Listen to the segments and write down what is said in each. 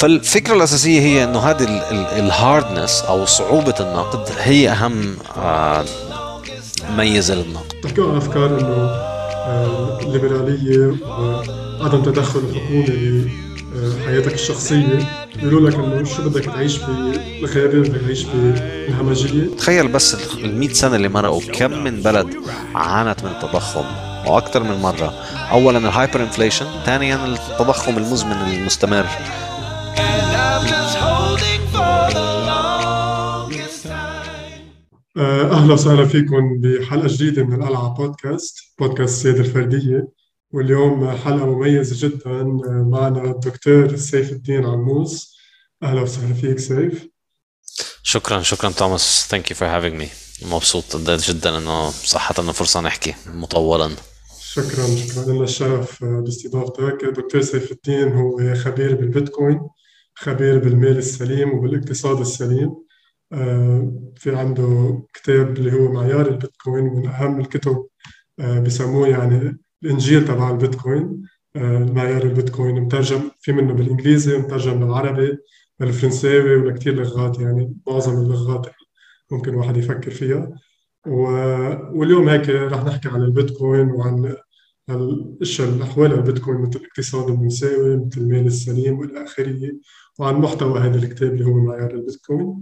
فالفكرة الأساسية هي إنه هذه الهاردنس أو صعوبة النقد هي أهم آه، ميزة للنقد. تحكي عن أفكار إنه آه، الليبرالية وعدم تدخل الحكومة بحياتك الشخصية. بيقولوا لك إنه شو بدك تعيش بالغابه بدك تعيش بالهمجيه تخيل بس ال 100 سنة اللي مرقوا كم من بلد عانت من التضخم وأكثر من مرة. اولا ال hyperinflation ثانيا التضخم المزمن المستمر. أهلا وسهلا فيكم بحلقة جديدة من القلعه podcast podcast السياده الفردية. واليوم حلقة مميزة جدا آه، معنا الدكتور سيف الدين عموس. أهلا وسهلا فيك سيف. شكرا شكرا توماس. thank you for having me مبسوط جدا إنه صحة انه فرصة نحكي مطولا. شكرا شكرا. لنا الشرف آه، باستضافتك. دكتور سيف الدين هو خبير بالبيتكوين. خبير بالمال السليم وبالاقتصاد السليم. آه، في عنده كتاب اللي هو معيار البيتكوين من أهم الكتب آه، بسموه يعني الإنجيل تبع البيتكوين. آه، معيار البيتكوين مترجم في منه بالإنجليزي مترجم بالعربي بالفرنساوي ولكتير لغات يعني معظم اللغات ممكن واحد يفكر فيها. واليوم هيك رح نحكي عن البيتكوين وعن الأشياء الأحوال البيتكوين مثل الاقتصاد النمساوي مثل المال السليم والى اخره وعن محتوى هذا الكتاب اللي هو معيار البيتكوين.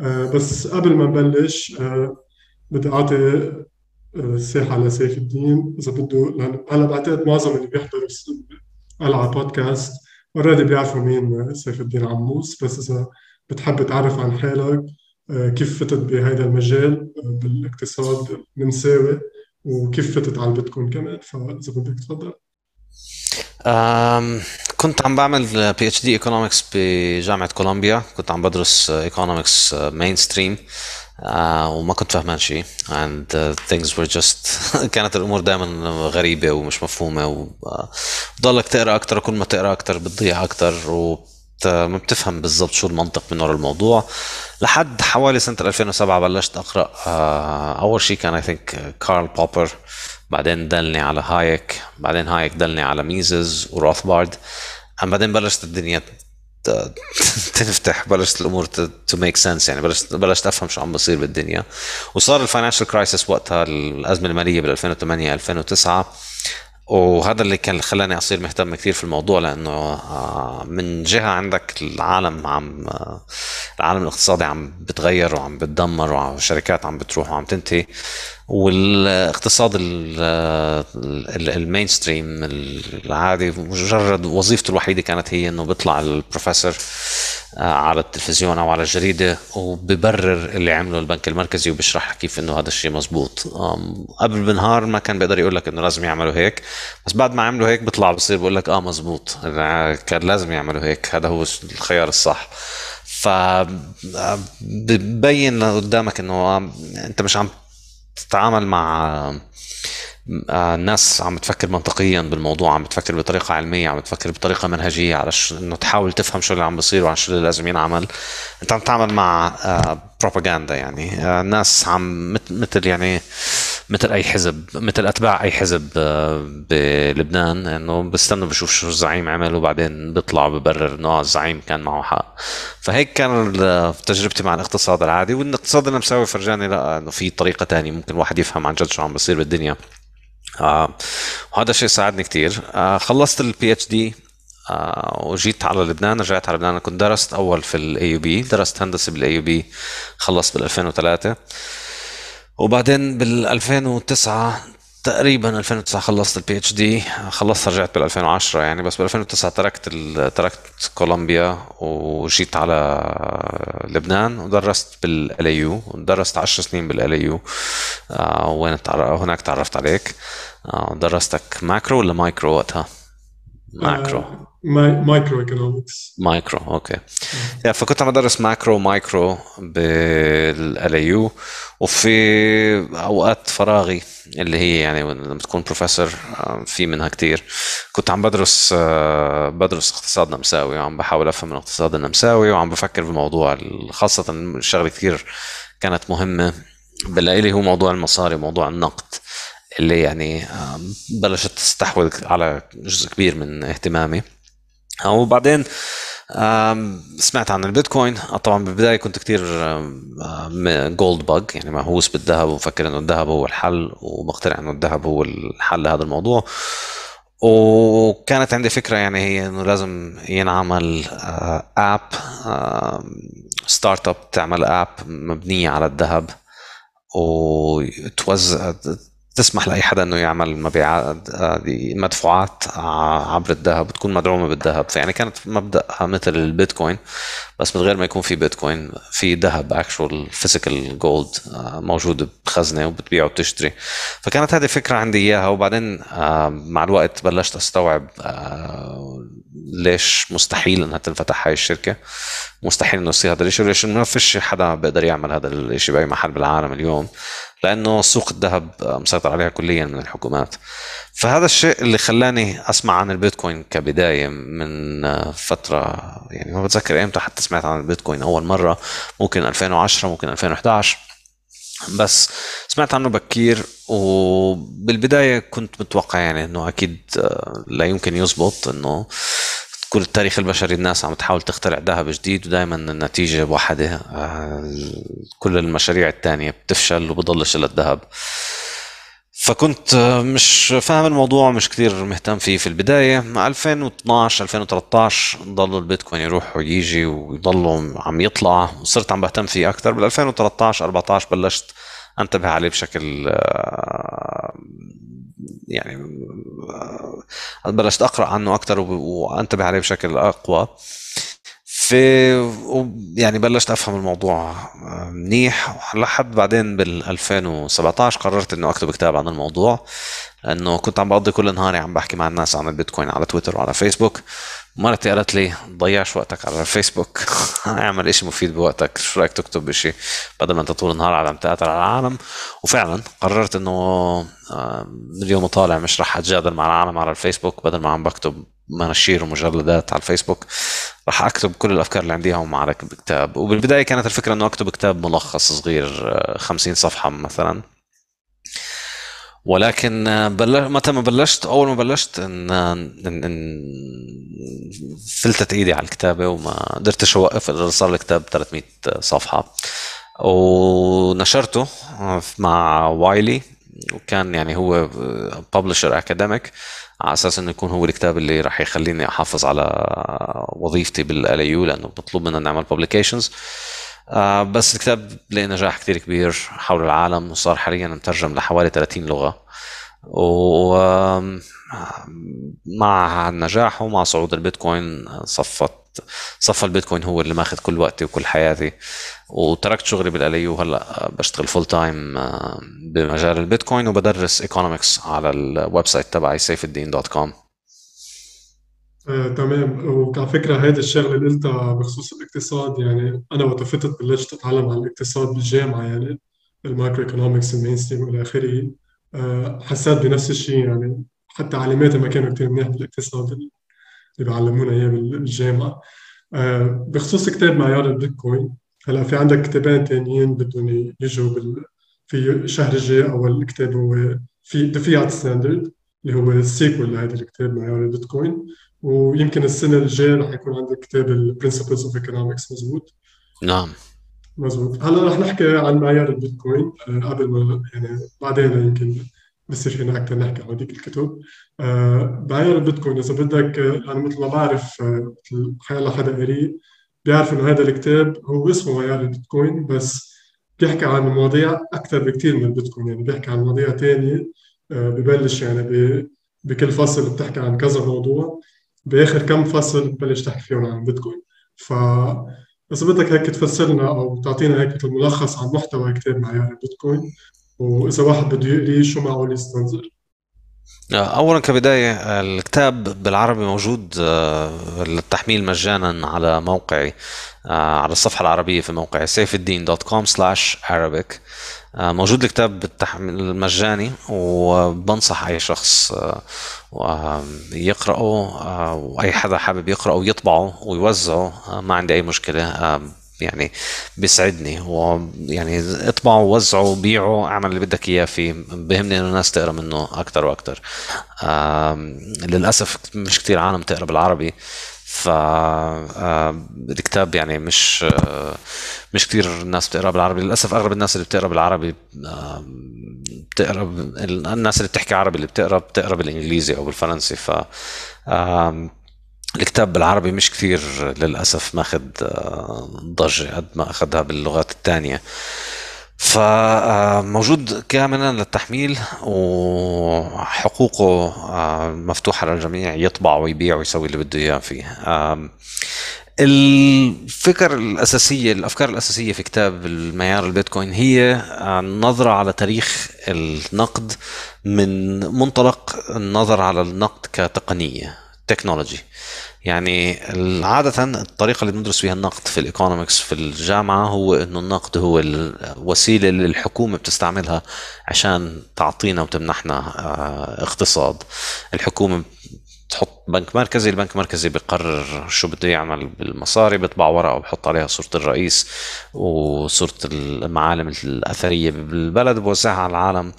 آه، بس قبل ما نبلش آه، بدي أعطي الساحة آه، لسيف الدين. إذا بده لأن هلا بعتقد معظم اللي بيحضروا ال podcast already بيعرفوا مين سيف الدين عموس. بس إذا بتحب تعرف عن حالك كيف فتت بهذا المجال بالاقتصاد النمساوي وكيف فتت على البيتكوين كمان. فإذا بدك تفضل. كنت عم بعمل PhD economics بجامعة كولومبيا كنت عم بدرس economics mainstream وما كنت فهمان شيء uh, things were just كانت الأمور دائما غريبة ومش مفهومة وضلك uh, تقرأ أكثر كل ما تقرأ أكثر بتضيع أكثر و ما بتفهم بالضبط شو المنطق من وراء الموضوع. لحد حوالي سنة 2007 بلشت أقرأ uh, أول شيء كان I think كارل بوبر بعدين دلني على هايك بعدين هايك دلني على ميزس وروثبارد بعدين بلشت الدنيا تنفتح بلشت الأمور to make sense يعني بلشت بلشت أفهم شو عم بصير بالدنيا. وصار ال financial crisis وقتها الأزمة المالية بال 2008 2009 وهذا اللي كان خلاني أصير مهتم كثير في الموضوع لأنه آه، من جهة عندك العالم عم آه، العالم الاقتصادي عم بتغير وعم بتدمر والشركات عم بتروح وعم تنتهي. والاقتصاد المين ستريم العادي مجرد وظيفته الوحيدة كانت هي إنه بيطلع البروفيسور آه، على التلفزيون أو على الجريدة وببرر اللي عمله البنك المركزي وبيشرح كيف إنه هذا الشيء مزبوط. قبل بنهار ما كان بيقدر يقول لك إنه لازم يعملوا هيك بس بعد ما عملوا هيك بيطلع بصير بيقول لك آه مزبوط. كان لازم يعملوا هيك هذا هو الخيار الصح. ف ببين قدامك إنه أنت مش عم تتعامل مع آه، ناس عم تفكر منطقيا بالموضوع عم تفكر بطريقة علمية عم تفكر بطريقة منهجية على إنه تحاول تفهم شو اللي عم بيصير وعن شو اللي لازم ينعمل. أنت عم تتعامل مع بروباغندا آه، يعني. آه، ناس عم مثل يعني مثل أي حزب مثل أتباع أي حزب بلبنان إنه بستنوا بشوف شو الزعيم عمل وبعدين بيطلع ببرر إنه الزعيم كان معه حق. فهيك كان تجربتي مع الاقتصاد العادي. والإقتصاد النمساوي فرجاني لا إنه في طريقة تانية ممكن الواحد يفهم عن جد شو عم بيصير بالدنيا. آه وهذا الشيء ساعدني كثير آه خلصت ال PhD آه وجيت على لبنان رجعت على لبنان. كنت درست أول في ال AUB درست هندسة بال AUB خلصت بال 2003 وبعدين بال 2009 تقريبا 2009 خلصت ال PhD خلصت رجعت بال 2010 يعني بس بال 2009 تركت تركت كولومبيا وجيت على لبنان ودرست بال LAU درست 10 سنين بال LAU آه، وين هناك تعرفت عليك. آه، درستك macro ولا مايكرو وقتها؟ macro. Microeconomics micro okay يعني فكنت عم ادرس macro micro بال LAU وفي اوقات فراغي اللي هي يعني لما تكون بروفيسور في منها كتير كنت عم بدرس بدرس اقتصاد نمساوي وعم بحاول افهم الاقتصاد النمساوي وعم بفكر بموضوع خاصه الشغله كثير كانت مهمه باللي هو موضوع المصاري وموضوع النقد اللي يعني بلشت تستحوذ على جزء كبير من اهتمامي وبعدين سمعت عن البيتكوين. طبعا بالبداية كنت كتير gold bug يعني مهووس بالذهب ومفكر إنه الذهب هو الحل ومقتنع إنه الذهب هو الحل لهذا الموضوع. وكانت عندي فكرة يعني هي إنه لازم ينعمل app startup تعمل app مبنية على الذهب وتوزع تسمح لأي حدا إنه يعمل مبيعات مدفوعات عبر الذهب وتكون مدعومة بالذهب. فيعني كانت مبداها مثل البيتكوين بس من غير ما يكون في بيتكوين في ذهب actual physical gold موجود بخزنة وبتبيع وبتشتري. فكانت هذه فكرة عندي إياها. وبعدين آه، مع الوقت بلشت أستوعب آه، ليش مستحيل إنها تنفتح هاي الشركة. مستحيل إنه يصير هذا الشيء ليش ما فيش حدا بيقدر يعمل هذا الشيء بأي محل بالعالم اليوم لأنه سوق الذهب مسيطر عليها كليا من الحكومات. فهذا الشيء اللي خلاني أسمع عن البيتكوين كبداية من فترة يعني ما بتذكر إمتى حتى سمعت عن البيتكوين أول مرة ممكن 2010 ممكن 2011 بس سمعت عنه بكير وبالبداية كنت متوقع يعني إنه أكيد لا يمكن يزبط إنه كل التاريخ البشري الناس عم تحاول تخترع ذهب جديد ودائما النتيجة واحدة آه، كل المشاريع الثانية بتفشل وبضلش الذهب. فكنت مش فاهم الموضوع مش كثير مهتم فيه في البداية. 2012 2013 ضلوا البيتكوين يروح ويجي ويضلوا عم يطلع وصرت عم بهتم فيه أكثر بال 2013 14 بلشت أنتبه عليه بشكل آه، يعني آه، بلشت أقرأ عنه أكثر وأنتبه عليه بشكل أقوى. في يعني بلشت أفهم الموضوع آه، منيح. لحد بعدين بال 2017 قررت إنه أكتب كتاب عن الموضوع. لأنه كنت عم بقضي كل نهاري عم بحكي مع الناس عن البيتكوين على تويتر وعلى فيسبوك. مرتي قالت لي ضيعش وقتك على الفيسبوك أعمل إشي مفيد بوقتك. شو رأيك تكتب إشي؟ بدل ما أنت طول النهار عم تقاتل على العالم. وفعلا قررت إنه آه، اليوم طالع مش رح أتجادل مع العالم على الفيسبوك. بدل ما عم بكتب مناشير ومجلدات على الفيسبوك راح أكتب كل الأفكار اللي عندي اياهم على كتاب وبالبداية كانت الفكرة إنه أكتب كتاب ملخص صغير 50 آه، صفحة مثلا. ولكن بلش متى ما بلشت أول ما بلشت ان ان, إن فلتت إيدي على الكتابة وما قدرتش أوقف صار الكتاب 300 صفحة. ونشرته مع وايلي وكان يعني هو ب publisher academic على أساس إنه يكون هو الكتاب اللي راح يخليني أحافظ على وظيفتي بال LAU لأنه مطلوب منا نعمل publications بس الكتاب لقى نجاح كتير كبير حول العالم وصار حاليا مترجم لحوالي 30 لغة. ومع نجاحه ومع صعود البيتكوين صفت صفّى البيتكوين هو اللي ماخذ كل وقتي وكل حياتي. وتركت شغلي بالآلي وهلأ بشتغل full time بمجال البيتكوين وبدرس economics على ال website تبعي سيف الدين dot com آه، تمام. وعلى فكرة هذه الشغلة اللي قلتها بخصوص الاقتصاد يعني أنا وقت فتت بلشت أتعلم عن الاقتصاد بالجامعة يعني ال microeconomics ال mainstream والى آخره. آه، حسيت بنفس الشيء يعني حتى علاماتي ما كانوا كثير منيح بالاقتصاد اللي بيعلمونا إياه بالجامعة. آه، بخصوص كتاب معيار البيتكوين هلأ في عندك كتابين ثانيين بدهم يجوا بال في الشهر الجاي أول كتاب هو في The Fiat Standard اللي هو ال sequel لهذا الكتاب معيار البيتكوين. ويمكن السنة الجاية رح يكون عندك كتاب ال Principles of Economics مزبوط؟ نعم. مزبوط. هلا رح نحكي عن معيار البيتكوين. آه، قبل ما يعني بعدين يمكن بصير فينا أكثر نحكي عن هذيك الكتب آه، معيار البيتكوين إذا بدك أنا مثل ما بعرف آه، مثل حدا قريب بيعرف إنه هذا الكتاب هو اسمه معيار البيتكوين بس بيحكي عن مواضيع أكثر بكثير من البيتكوين. يعني بيحكي عن مواضيع ثانية ببلش يعني بكل فصل بتحكي عن كذا موضوع. بآخر كم فصل ببلش تحكي فيهم عن البيتكوين ف بس بدك هيك تفسرنا أو تعطينا هيك مثل ملخص عن محتوى كتاب معيار البيتكوين وإذا واحد بده يقريه شو معقول يستنظر اولا كبداية الكتاب بالعربي موجود آه، للتحميل مجانا على موقعي آه، على الصفحة العربية في موقعي safeddin.com/arabic آه، موجود الكتاب بالتحميل المجاني وبنصح أي شخص آه، آه، وأي حدا حابب يقرأه ويطبعه ويوزعه ما عندي أي مشكلة يعني بيسعدني ويعني اطبعه ووزعه بيعه اعمل اللي بدك إياه فيه بهمني إنه الناس تقرأ منه أكثر وأكثر للأسف مش كثير عالم تقرأ بالعربي. ف آه، الكتاب يعني مش آه، مش كثير الناس بتقرا بالعربي للأسف أغلب الناس اللي بتقرأ بالعربي آه، بتقرأ الناس اللي بتحكي عربي اللي بتقرأ بتقرأ بالإنجليزي أو بالفرنسي ف الكتاب بالعربي مش كثير للأسف ماخذ ضجة قد ما اخذها باللغات الثانية فموجود كاملا للتحميل وحقوقه مفتوحة للجميع يطبع ويبيع ويسوي اللي بده إياه فيه. الفكر الأساسية الأفكار الأساسية في كتاب المعيار البيتكوين هي النظرة على تاريخ النقد من منطلق النظر على النقد كتقنية technology يعني عادة الطريقة اللي بندرس فيها النقد في ال economics في الجامعة هو إنه النقد هو الوسيلة اللي الحكومة بتستعملها عشان تعطينا وتمنحنا آه، اقتصاد. الحكومة تحط بنك مركزي البنك المركزي بيقرر شو بده يعمل بالمصاري بيطبع ورقه وبحط عليها صورة الرئيس وصورة المعالم الأثرية بالبلد بوزعها على العالم.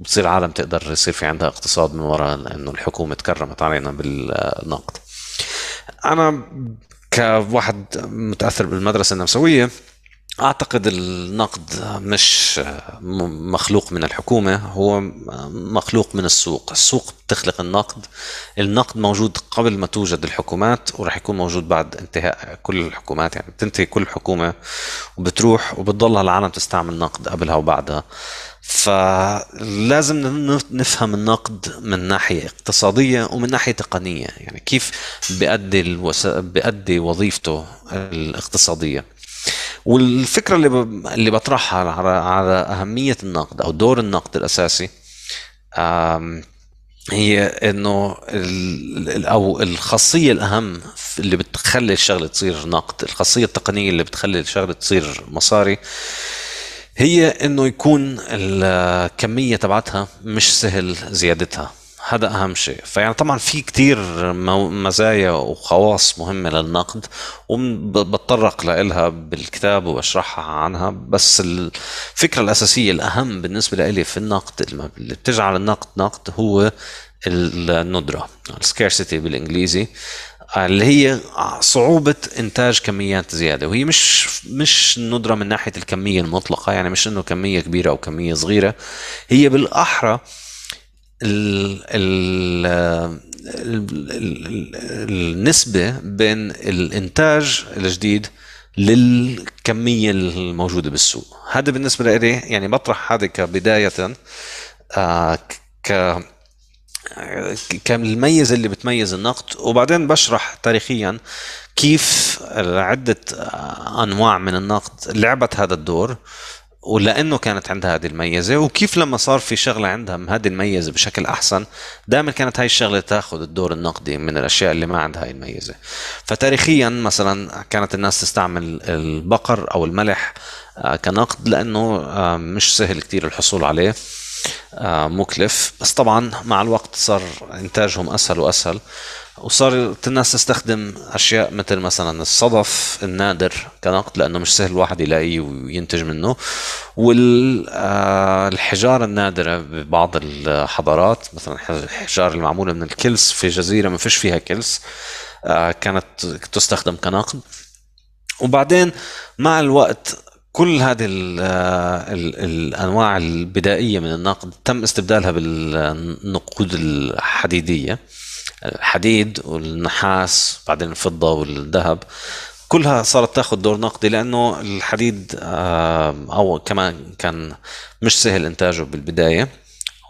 وبتصير العالم تقدر يصير في عندها اقتصاد من وراء إنه الحكومة تكرمت علينا بالنقد. أنا كواحد متأثر بالمدرسة النمساويه أعتقد النقد مش مخلوق من الحكومة هو مخلوق من السوق. السوق بتخلق النقد النقد موجود قبل ما توجد الحكومات وراح يكون موجود بعد انتهاء كل الحكومات. يعني بتنتهي كل حكومة وبتروح وبتضلها العالم تستعمل نقد قبلها وبعدها. فلازم نفهم النقد من ناحية اقتصادية ومن ناحية تقنية يعني كيف بيأدي, الوس... بيأدي وظيفته الاقتصادية. والفكرة اللي, ب... اللي بطرحها على... على أهمية النقد أو دور النقد الأساسي هي إنه ال... أو الخاصية الأهم اللي بتخلي الشغلة تصير نقد الخاصية التقنية اللي بتخلي الشغلة تصير مصاري هي إنه يكون الكمية تبعتها مش سهل زيادتها. هذا أهم شيء. فيعني طبعا في كتير مزايا وخواص مهمة للنقد وبتطرق لها بالكتاب وبشرحها عنها. بس الفكرة الأساسية الأهم بالنسبة لي في النقد اللي بتجعل النقد نقد هو الندرة السكيرسيتي بالإنجليزي. اللي هي صعوبة إنتاج كميات زيادة. وهي مش مش ندرة من ناحية الكمية المطلقة يعني مش إنه كمية كبيرة أو كمية صغيرة. هي بالأحرى ال ال النسبة بين الإنتاج الجديد للكمية الموجودة بالسوق. هذا بالنسبة لي يعني بطرح هذا كبداية آه ك كالميزة اللي بتميز النقد وبعدين بشرح تاريخيا كيف عدة أنواع من النقد لعبت هذا الدور ولأنه كانت عندها هذه الميزة وكيف لما صار في شغلة عندها هذه الميزة بشكل أحسن دائما كانت هاي الشغلة تأخذ الدور النقدي من الأشياء اللي ما عندها هاي الميزة. فتاريخيا مثلا كانت الناس تستعمل البقر أو الملح آه، كنقد لأنه آه، مش سهل كتير الحصول عليه. مكلف. بس طبعا مع الوقت صار إنتاجهم أسهل وأسهل وصارت الناس تستخدم أشياء مثل مثلا الصدف النادر كنقد لأنه مش سهل الواحد يلاقيه وينتج منه. والحجاره النادرة ببعض الحضارات مثلا الحجار المعمولة من الكلس في جزيرة ما فيش فيها كلس آه، كانت تستخدم كنقد. وبعدين مع الوقت كل هذه ال ال الأنواع البدائية من النقد تم استبدالها بالنقود الحديدية. الحديد والنحاس بعدين الفضة والذهب. كلها صارت تاخذ دور نقدي لأنه الحديد أو كمان كان مش سهل إنتاجه بالبداية.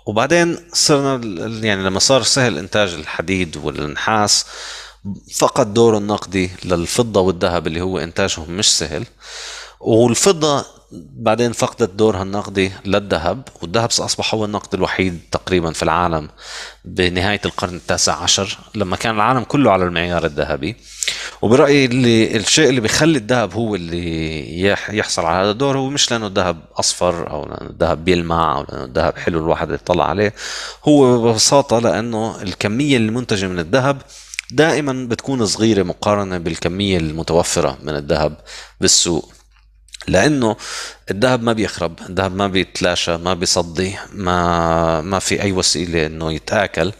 وبعدين صرنا يعني لما صار سهل إنتاج الحديد والنحاس فقد دوره النقدي للفضة والذهب اللي هو إنتاجهم مش سهل. والفضة بعدين فقدت دورها النقدي للذهب والذهب أصبح هو النقد الوحيد تقريبا في العالم بنهاية القرن التاسع عشر لما كان العالم كله على المعيار الذهبي. وبرأيي اللي الشيء اللي بيخلي الذهب هو اللي يحصل على هذا الدور هو مش لأنه الذهب أصفر أو لأنه الذهب بيلمع أو لأنه الذهب حلو الواحد يطلع عليه. هو ببساطة لأنه الكمية المنتجة من الذهب دائما بتكون صغيرة مقارنة بالكمية المتوفرة من الذهب بالسوق. لأنه الذهب ما بيخرب الذهب ما بيتلاشى ما بيصدي ما ما في أي وسيلة إنه يتآكل.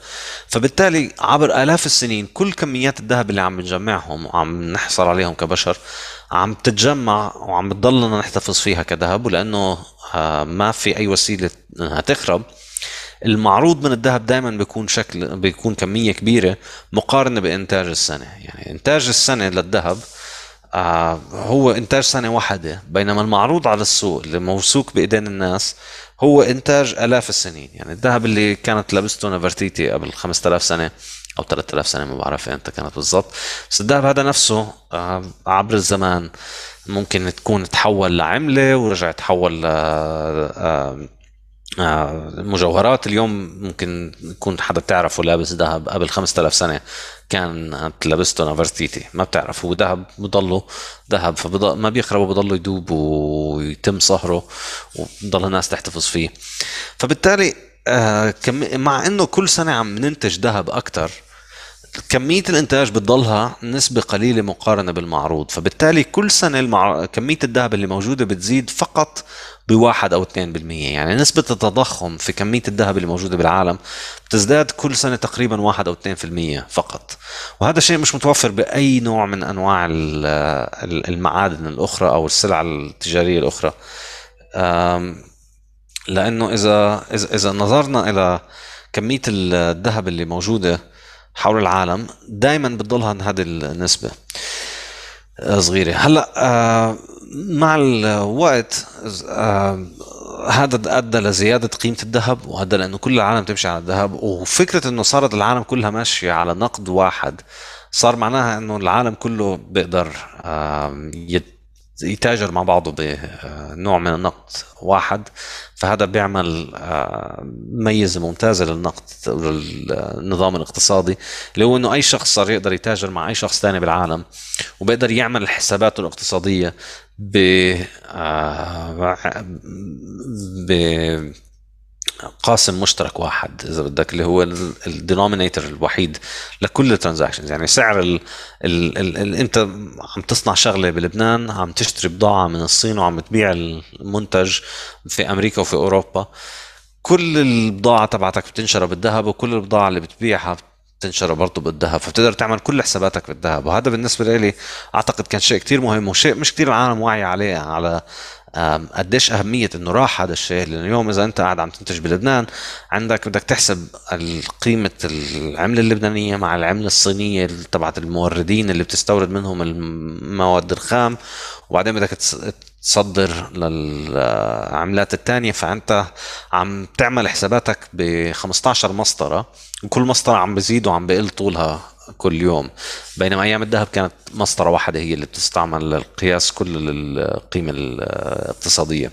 فبالتالي عبر آلاف السنين كل كميات الذهب اللي عم نجمعهم وعم نحصل عليهم كبشر عم تتجمع وعم بتضلنا نحتفظ فيها كذهب ولأنه آه، ما في أي وسيلة إنها تخرب. المعروض من الذهب دائما بيكون شكل بيكون كمية كبيرة مقارنة بإنتاج السنة. يعني إنتاج السنة للذهب هو إنتاج سنه واحدة بينما المعروض على السوق اللي موثوق بإيدين الناس هو إنتاج آلاف السنين. يعني الذهب اللي كانت لابسته نفرتيتي قبل 5000 سنة أو 3000 سنة ما بعرف إمتى كانت بالضبط. بس الذهب هذا نفسه آه عبر الزمان ممكن تكون تحول لعملة ورجع تحول ل آه مجوهرات. اليوم ممكن يكون حدا بتعرفه لابس ذهب قبل 5000 سنة كان لابسته نفرتيتي ما بتعرف هو ذهب بضله ذهب فما بيخرب وبضله يدوب ويتم صهره وبضل الناس تحتفظ فيه. فبالتالي آه مع إنه كل سنة عم ننتج ذهب أكثر كمية الإنتاج بتضلها نسبة قليلة مقارنة بالمعروض فبالتالي كل سنة. كمية الذهب اللي موجودة بتزيد فقط بواحد أو 2% يعني نسبة التضخم في كمية الذهب اللي موجودة بالعالم بتزداد كل سنة تقريبا واحد أو 2% فقط وهذا شيء مش متوفر بأي نوع من أنواع المعادن الأخرى أو السلع التجارية الأخرى لأنه إذا إذا نظرنا إلى كمية الذهب اللي موجودة حول العالم دائما بتضلها هذه النسبة آه، صغيرة. هلأ آه، مع الوقت آه، هذا أدى لزيادة قيمة الذهب وأدى لأنه كل العالم تمشي على الذهب وفكرة إنه صارت العالم كلها ماشية على نقد واحد صار معناها إنه العالم كله بيقدر يتاجر مع بعضه بنوع من النقد واحد. فهذا بيعمل آه، ميزة ممتازة للنقد للنظام الاقتصادي اللي هو إنه أي شخص صار يقدر يتاجر مع أي شخص ثاني بالعالم وبيقدر يعمل حساباته الاقتصادية ب آه، ب قاسم مشترك واحد إذا بدك اللي هو ال denominator الوحيد لكل ال transactions يعني سعر ال ال ال ال أنت عم تصنع شغلة بلبنان عم تشتري بضاعة من الصين وعم تبيع المنتج في أمريكا وفي أوروبا. كل البضاعة تبعتك بتنشرى بالذهب وكل البضاعة اللي بتبيعها بتنشرى برضه بالذهب. فبتقدر تعمل كل حساباتك بالذهب. وهذا بالنسبة لي أعتقد كان شيء كتير مهم وشيء مش كتير العالم واعي عليه على قديش أهمية إنه راح هذا الشيء؟ لأنه اليوم إذا أنت قاعد عم تنتج بلبنان عندك بدك تحسب قيمة العملة اللبنانية مع العملة الصينية تبعت الموردين اللي بتستورد منهم المواد الخام وبعدين بدك تصدر للعملات الثانية فأنت عم تعمل حساباتك ب 15 مسطرة وكل مسطرة عم بزيد وعم بقل طولها كل يوم. بينما أيام الذهب كانت مسطرة واحدة هي اللي بتستعمل للقياس كل القيمه الاقتصادية.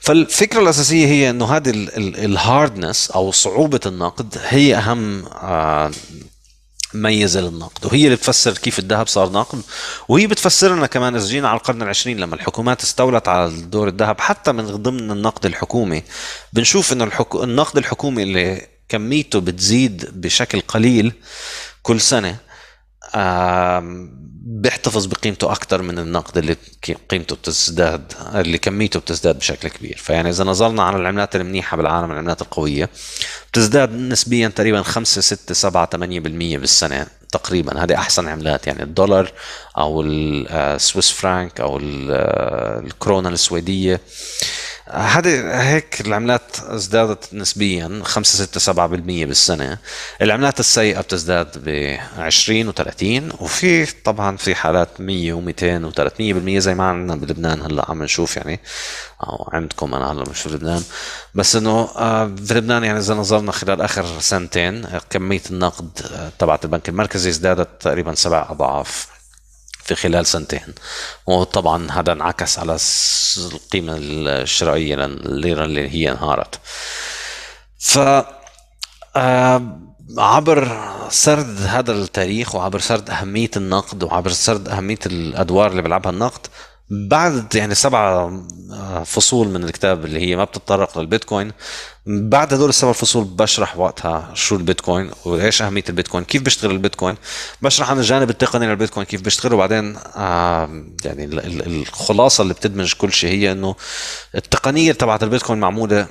فالفكرة الأساسية هي إنه هذه الهاردنس أو صعوبة النقد هي أهم آه، ميزة للنقد. وهي اللي بتفسر كيف الذهب صار نقد وهي بتفسر لنا كمان اذا جينا على القرن العشرين لما الحكومات استولت على دور الذهب حتى من ضمن النقد الحكومي. بنشوف إنه الحكو... النقد الحكومي اللي كميته بتزيد بشكل قليل كل سنة بيحتفظ بقيمته أكثر من النقد اللي قيمته بتزداد اللي كميته بتزداد بشكل كبير. فيعني إذا نظرنا على العملات المنيحة بالعالم العملات القوية بتزداد نسبيا تقريبا 5 6 7 8% بالسنة تقريبا. هذه أحسن عملات. يعني الدولار أو السويس فرانك أو الكورونا السويدية هذه هيك العملات ازدادت نسبيا 5 6 7% بالسنة. العملات السيئة بتزداد ب 20 و30 وفي طبعا في حالات 100 و200 و300% زي ما عندنا بلبنان هلأ عم نشوف يعني أو عندكم أنا هلأ مش في لبنان. بس إنه آه، في لبنان يعني إذا نظرنا خلال آخر سنتين كمية النقد آه، تبعت البنك المركزي ازدادت تقريبا سبع أضعاف. في خلال سنتين. وطبعا هذا انعكس على القيمة الشرائية للليرة اللي هي انهارت. ف آه، عبر سرد هذا التاريخ وعبر سرد أهمية النقد وعبر سرد أهمية الأدوار اللي بيلعبها النقد بعد يعني سبع آه، فصول من الكتاب اللي هي ما بتتطرق للبيتكوين بعد هدول السبع فصول بشرح وقتها شو البيتكوين وإيش أهمية البيتكوين كيف بيشتغل البيتكوين بشرح عن الجانب التقني للبيتكوين كيف بيشتغل وبعدين آه يعني الخلاصة اللي بتدمج كل شيء هي إنه التقنية تبعت البيتكوين معمولة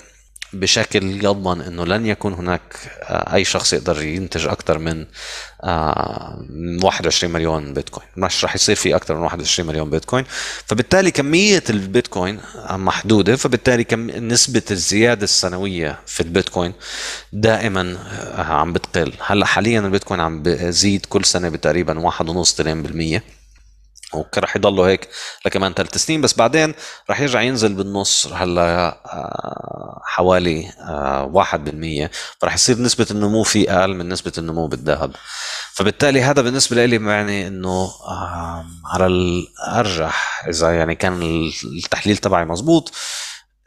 بشكل يضمن إنه لن يكون هناك آه، أي شخص يقدر ينتج أكثر من 21 آه، مليون بيتكوين. مش رح يصير في أكثر من 21 مليون بيتكوين. فبالتالي كمية البيتكوين محدودة فبالتالي كم نسبة الزيادة السنوية في البيتكوين دائما آه، عم بتقل. هلأ حاليا البيتكوين عم بزيد كل سنة بتقريبا 1.5 2% ورح يضلوا هيك لكمان ثلاث سنين بس بعدين رح يرجع ينزل بالنص هلا آه، حوالي آه، واحد بالمية. فرح يصير نسبة النمو فيه أقل من نسبة النمو بالذهب. فبالتالي هذا بالنسبة لي معني إنه على الأرجح. إذا يعني كان التحليل تبعي مزبوط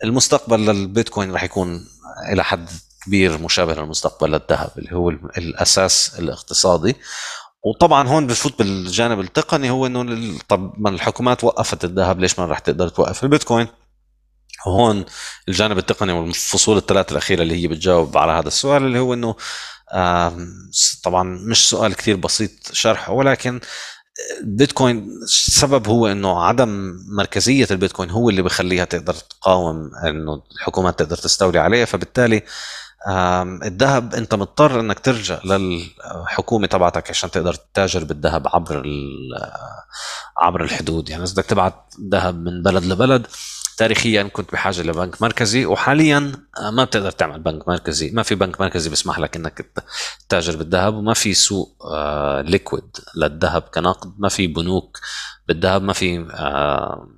المستقبل للبيتكوين رح يكون إلى حد كبير مشابه للمستقبل للذهب اللي هو الأساس الاقتصادي. وطبعا هون بفوت بالجانب التقني هو إنه طب ما الحكومات وقفت الذهب ليش ما رح تقدر توقف البيتكوين؟ وهون الجانب التقني والفصول الثلاث الأخيرة اللي هي بتجاوب على هذا السؤال اللي هو إنه طبعا مش سؤال كثير بسيط شرحه ولكن البيتكوين السبب هو إنه عدم مركزية البيتكوين هو اللي بخليها تقدر تقاوم إنه الحكومات تقدر تستولي عليها فبالتالي الذهب انت مضطر انك ترجع للحكومة تبعتك عشان تقدر تتاجر بالذهب عبر عبر الحدود. يعني إذا بدك تبعت ذهب من بلد لبلد تاريخيا كنت بحاجة لبنك مركزي وحاليا آه، ما بتقدر تعمل بنك مركزي. ما في بنك مركزي بيسمح لك إنك تتاجر بالذهب وما في سوق ليكويد آه، للذهب كنقد. ما في بنوك بالذهب ما في آه،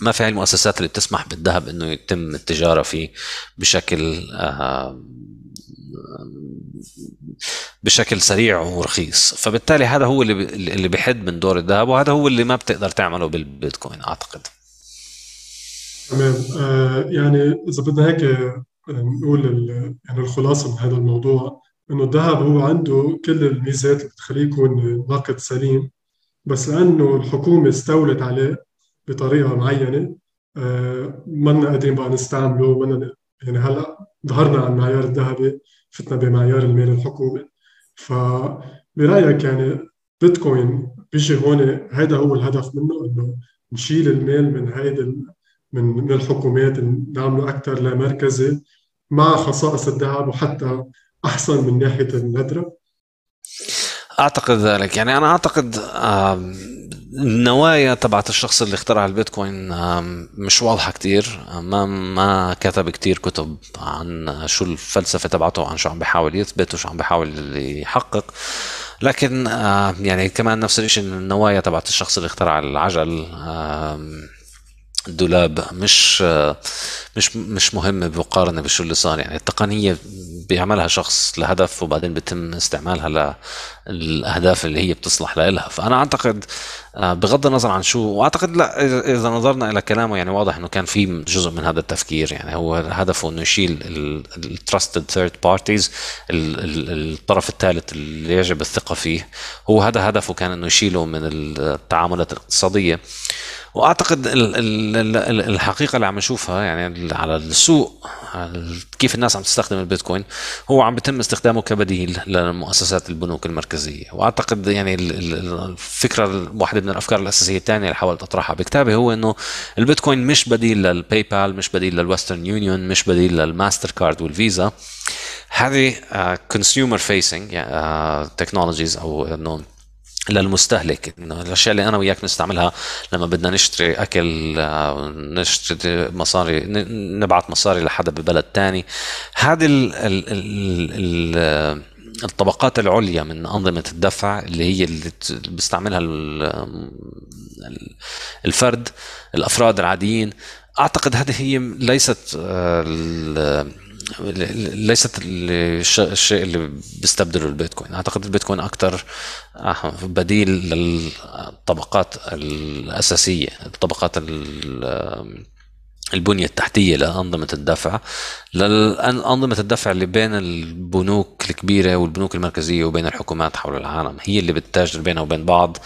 ما في هاي المؤسسات اللي بتسمح بالذهب إنه يتم التجارة فيه بشكل آه، بشكل سريع ورخيص. فبالتالي هذا هو اللي اللي بحد من دور الذهب وهذا هو اللي ما بتقدر تعمله بالبيتكوين أعتقد. تمام. آه يعني إذا بدنا هيك آه، نقول يعني الخلاصة من هذا الموضوع إنه الذهب هو عنده كل الميزات اللي بتخليه يكون نقد سليم بس لأنه الحكومة استولت عليه بطريقة معينة. آه، ما قادرين بقى نستعمله ما يعني هلأ ظهرنا على المعيار الذهبي فتنا بمعيار المال الحكومي. فبرايك يعني بيتكوين بيجي هون هذا هو الهدف منه إنه نشيل المال من هيدي من من الحكومات نعمله أكثر لمركزي مع خصائص الذهب وحتى أحسن من ناحية الندرة. أعتقد ذلك. يعني أنا أعتقد النوايا تبعت الشخص اللي اخترع البيتكوين مش واضحة كتير. ما ما كتب كتير كتب عن شو الفلسفة تبعته عن شو عم بيحاول يثبت وشو عم بيحاول يحقق. لكن يعني كمان نفس الشيء النوايا تبعت الشخص اللي اخترع العجل الدولاب مش مش مش مهمة بمقارنة بشو اللي صار. يعني التقنية بيعملها شخص لهدف وبعدين بيتم استعمالها للأهداف اللي هي بتصلح لها فأنا أعتقد آه، بغض النظر عن شو وأعتقد لا إذا نظرنا إلى كلامه يعني واضح إنه كان في جزء من هذا التفكير. يعني هو هدفه إنه يشيل ال trusted third parties الطرف الثالث اللي يجب الثقة فيه. هو هذا هدفه كان إنه يشيله من التعاملات الاقتصادية. وأعتقد الحقيقة اللي عم نشوفها يعني على السوق كيف الناس عم تستخدم البيتكوين هو عم بيتم استخدامه كبديل لمؤسسات البنوك المركزية. وأعتقد يعني الفكرة واحدة من الأفكار الأساسية الثانية اللي حاولت أطرحها بكتابي هو إنه البيتكوين مش بديل للباي بال مش بديل للويسترن يونيون مش بديل للماستر كارد والفيزا. هذه consumer facing technologies أو انه للمستهلك إنه الأشياء اللي أنا وياك نستعملها لما بدنا نشتري أكل آه، نشتري مصاري نبعث مصاري لحدا ببلد تاني. هذه ال ال ال الطبقات العليا من أنظمة الدفع اللي هي اللي بيستعملها الفرد الأفراد العاديين. أعتقد هذه هي ليست آه، ليست الشيء اللي بيستبدله البيتكوين. أعتقد البيتكوين أكثر آه، بديل للطبقات الأساسية الطبقات البنية التحتية لأنظمة الدفع. لأنظمة الدفع اللي بين البنوك الكبيرة والبنوك المركزية وبين الحكومات حول العالم هي اللي بتتاجر بينها وبين بعض.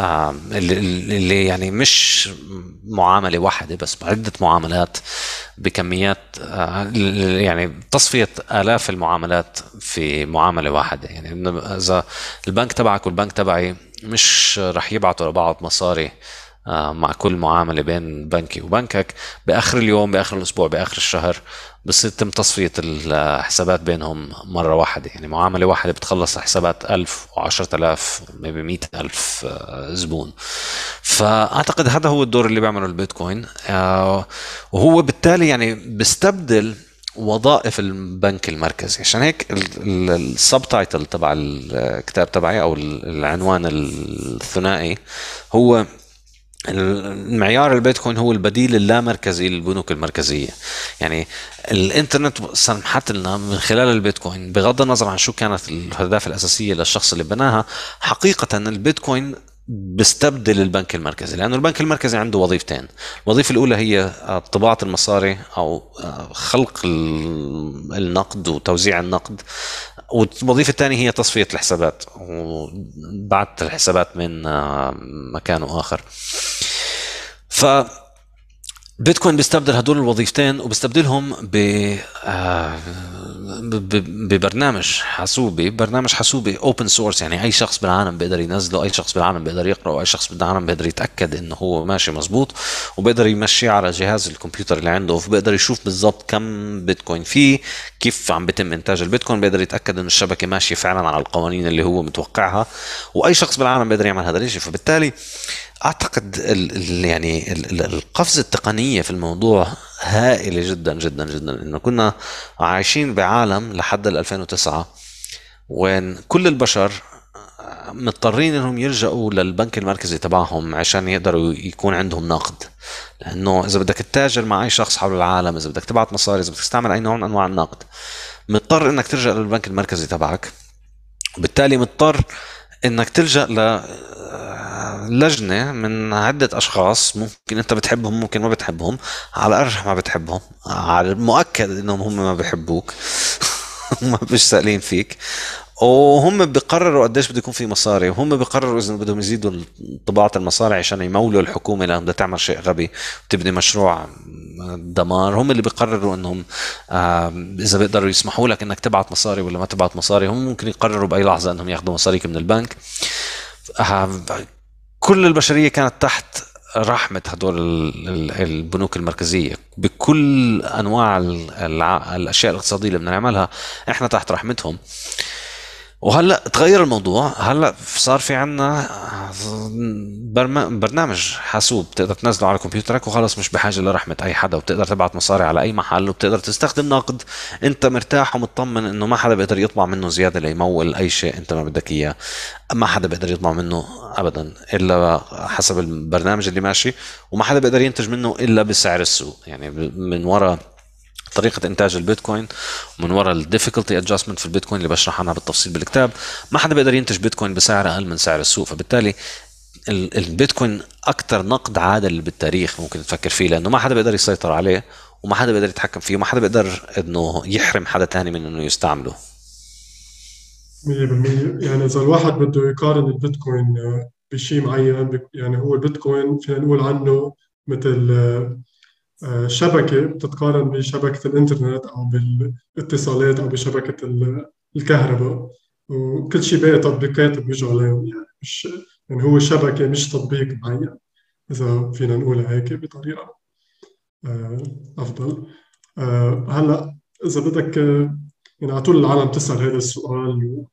اللي, يعني مش معاملة واحدة بس عده معاملات بكميات آه، يعني تصفية آلاف المعاملات في معاملة واحدة. يعني إذا البنك تبعك والبنك تبعي مش رح يبعتوا لبعض مصاري آه، مع كل معاملة بين بنكي وبنكك بآخر اليوم بآخر الأسبوع بآخر الشهر بس يتم تصفية الحسابات بينهم مرة واحدة. يعني معاملة واحدة بتخلص حسابات 1000 و10000 maybe 100000 زبون. فأعتقد هذا هو الدور اللي بيعمله البيتكوين. آه، وهو بالتالي يعني بيستبدل وظائف البنك المركزي. عشان هيك ال subtitle تبع الكتاب تبعي أو العنوان الثنائي هو المعيار البيتكوين هو البديل اللامركزي للبنوك المركزية. يعني الإنترنت سمحت لنا من خلال البيتكوين بغض النظر عن شو كانت الأهداف الأساسية للشخص اللي بناها حقيقة البيتكوين بيستبدل البنك المركزي لأنه البنك المركزي عنده وظيفتين. الوظيفة الأولى هي طباعة المصاري أو خلق النقد وتوزيع النقد. والوظيفة الثانية هي تصفية الحسابات وبعث الحسابات من مكان آخر. ف بيتكوين بيستبدل هدول الوظيفتين وبيستبدلهم ب آه، ببرنامج حاسوبي برنامج حاسوبي open source يعني أي شخص بالعالم بيقدر ينزله أي شخص بالعالم بيقدر يقرأه أي شخص بالعالم بيقدر يتأكد إنه هو ماشي مزبوط وبيقدر يمشيه على جهاز الكمبيوتر اللي عنده وبيقدر يشوف بالضبط كم بيتكوين فيه كيف عم بيتم إنتاج البيتكوين بيقدر يتأكد إنه الشبكة ماشية فعلا على القوانين اللي هو متوقعها وأي شخص بالعالم بيقدر يعمل هذا الشيء فبالتالي أعتقد ال يعني ال القفزة التقنية في الموضوع هائلة جدا جدا جدا. إنه كنا عايشين بعالم لحد 2009 وين كل البشر مضطرين إنهم يلجأوا للبنك المركزي تبعهم عشان يقدروا يكون عندهم نقد. لأنه إذا بدك تتاجر مع أي شخص حول العالم إذا بدك تبعت مصاري إذا بدك تستعمل أي نوع من أنواع النقد مضطر إنك تلجأ للبنك المركزي تبعك. وبالتالي مضطر إنك تلجأ لجنة من عدة أشخاص ممكن أنت بتحبهم ممكن ما بتحبهم على أرجح ما بتحبهم على المؤكد إنهم هم ما بيحبوك هم مش سائلين فيك. وهم بيقرروا قديش بده يكون في مصاري وهم بيقرروا اذا بدهم يزيدوا طباعه المصاري عشان يمولوا الحكومة لانها بدها تعمل شيء غبي وتبني مشروع دمار. هم اللي بيقرروا إنهم إذا بيقدروا يسمحوا لك إنك تبعت مصاري ولا ما تبعت مصاري هم ممكن يقرروا بأي لحظة إنهم ياخذوا مصاريك من البنك. كل البشرية كانت تحت رحمة هدول البنوك المركزية. بكل أنواع الأشياء الاقتصادية اللي بنعملها إحنا تحت رحمتهم. وهلا تغير الموضوع. هلا صار في عنا برنامج حاسوب بتقدر تنزله على كمبيوترك وخلص مش بحاجة لرحمة أي حدا وبتقدر تبعت مصاري على أي محل وبتقدر تستخدم نقد. أنت مرتاح ومطمن إنه ما حدا بيقدر يطبع منه زيادة ليمول أي شيء أنت ما بدك إياه. ما حدا بيقدر يطبع منه ابدا إلا حسب البرنامج اللي ماشي وما حدا بيقدر ينتج منه إلا بسعر السوق. يعني من وراء طريقة إنتاج البيتكوين ومن وراء ال difficulty adjustment في البيتكوين اللي بشرح عنها بالتفصيل بالكتاب. ما حدا بيقدر ينتج بيتكوين بسعر أقل من سعر السوق فبالتالي البيتكوين أكثر نقد عادل بالتاريخ ممكن تفكر فيه لأنه ما حدا بيقدر يسيطر عليه وما حدا بيقدر يتحكم فيه وما حدا بيقدر إنه يحرم حدا تاني من إنه يستعمله. 100% يعني إذا الواحد بده يقارن البيتكوين بشيء معين يعني هو البيتكوين فينا نقول عنه مثل شبكة بتتقارن بشبكة الإنترنت أو بالاتصالات أو بشبكة الكهرباء. وكل شيء باقي تطبيقات بيجوا عليهم يعني مش يعني هو شبكة مش تطبيق معين إذا فينا نقولها هيك بطريقة آه، أفضل. آه، هلأ إذا بدك يعني على طول العالم تسأل هذا السؤال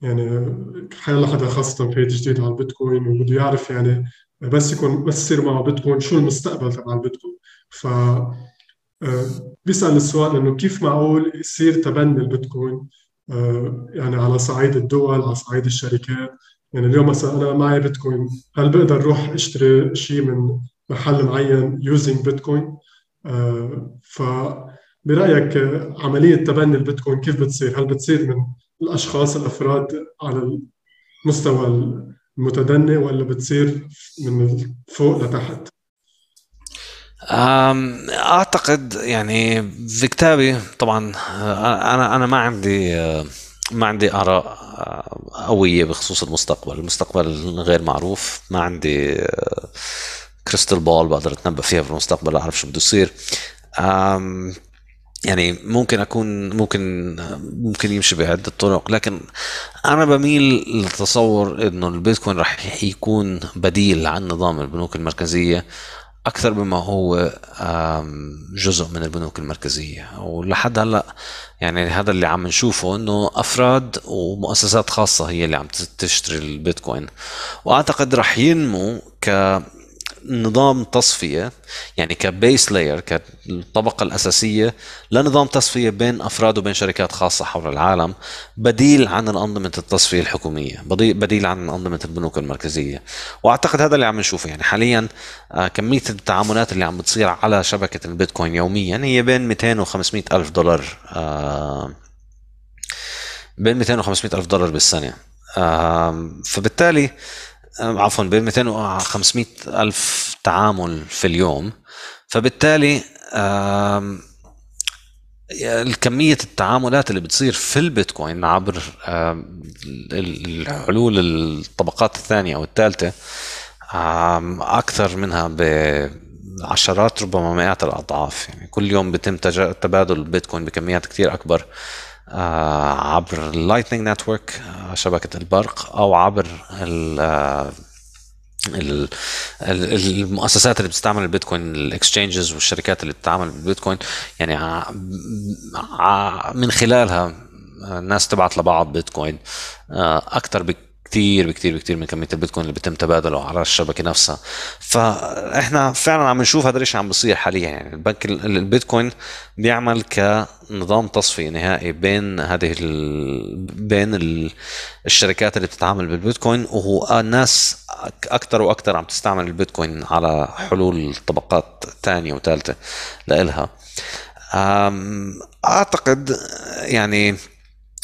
يعني حيلا حدا خاصة بيج جديد على البيتكوين وبده يعرف يعني بس يكون بس يصير معه بيتكوين شو المستقبل تبع البيتكوين ف آه، بيسأل السؤال إنه كيف معقول يصير تبني البيتكوين؟ آه، يعني على صعيد الدول على صعيد الشركات. يعني اليوم مثلا أنا معي بيتكوين هل بقدر أروح أشتري شيء من محل معين يوزنج بيتكوين؟ ف برأيك عملية تبني البيتكوين كيف بتصير؟ هل بتصير من الأشخاص الأفراد على المستوى المتدني ولا بتصير من فوق لتحت؟ أعتقد يعني في كتابي طبعا أنا أنا ما عندي ما عندي آراء آه، قوية بخصوص المستقبل المستقبل غير معروف ما عندي كريستال بول بقدر أتنبأ فيها في المستقبل أعرف شو بده يصير يعني ممكن أكون ممكن ممكن يمشي بعدة طرق لكن أنا بميل لتصور إنه البيتكوين رح يكون بديل عن نظام البنوك المركزية أكثر مما هو جزء من البنوك المركزية. ولحد هلأ يعني هذا اللي عم نشوفه إنه أفراد ومؤسسات خاصة هي اللي عم تشتري البيتكوين. وأعتقد رح ينمو ك نظام تصفية يعني كبيس لاير كالطبقة الأساسية لنظام تصفية بين أفراد وبين شركات خاصة حول العالم بديل عن الأنظمة التصفية الحكومية بدي- بديل عن أنظمة البنوك المركزية. وأعتقد هذا اللي عم نشوفه. يعني حاليا آه، كمية التعاملات اللي عم بتصير على شبكة البيتكوين يوميا هي بين 200 و 500 ألف دولار آه، بين 200 و 500 ألف دولار بالسنة. آم، فبالتالي عفوا بين 200 و 500 ألف تعامل في اليوم. فبالتالي الكمية التعاملات اللي بتصير في البيتكوين عبر الحلول الطبقات الثانية أو الثالثة أكثر منها بعشرات ربما مئات الأضعاف. يعني كل يوم بيتم تبادل البيتكوين بكميات كتير أكبر. عبر ال Lightning Network شبكة البرق أو عبر آه، ال- ال- المؤسسات اللي بتستعمل البيتكوين ال exchanges والشركات اللي بتتعامل بالبيتكوين. يعني من خلالها الناس تبعت لبعض بيتكوين آه، أكثر بكتير بكتير بكتير من كمية البيتكوين اللي بيتم تبادله على الشبكة نفسها. فإحنا فعلا عم نشوف هذا الشيء عم بيصير حاليا. يعني البنك ال- البيتكوين بيعمل كنظام تصفية نهائي بين هذه ال... بين ال... الشركات اللي بتتعامل بالبيتكوين وهو الناس أكثر وأكثر عم تستعمل البيتكوين على حلول طبقات ثانية وثالثه لإلها. أعتقد يعني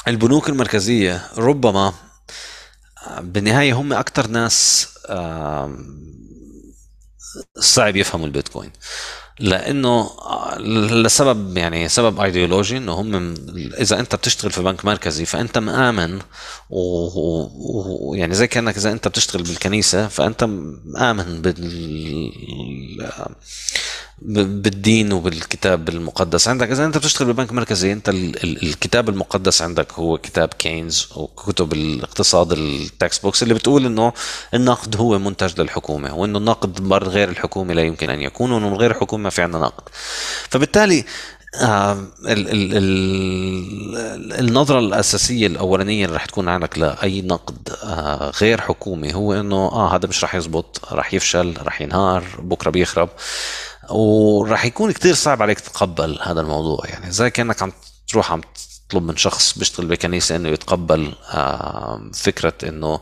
البنوك المركزية ربما بالنهاية هم أكثر ناس صعب يفهموا البيتكوين. لأنه لسبب يعني سبب ايديولوجي إنه هم إذا أنت بتشتغل في بنك مركزي فأنت مآمن ويعني زي كأنك إذا أنت بتشتغل بالكنيسة فأنت مآمن بال ب- بالدين وبالكتاب المقدس عندك. إذا أنت بتشتغل ببنك مركزي أنت ال- ال- الكتاب المقدس عندك هو كتاب كينز وكتب الاقتصاد ال textbooks اللي بتقول إنه النقد هو منتج للحكومة وإنه النقد غير الحكومة لا يمكن أن يكون وإنه من غير الحكومة في عندنا نقد. فبالتالي آه ال ال ال النظرة الأساسية الأولانية اللي رح تكون عندك لأي نقد آه غير حكومي هو إنه آه هذا مش رح يزبط رح يفشل رح ينهار بكرة بيخرب. وراح يكون كتير صعب عليك تتقبل هذا الموضوع يعني زي كأنك عم تروح عم تطلب من شخص بيشتغل بكنيسة إنه يتقبل آه، فكرة إنه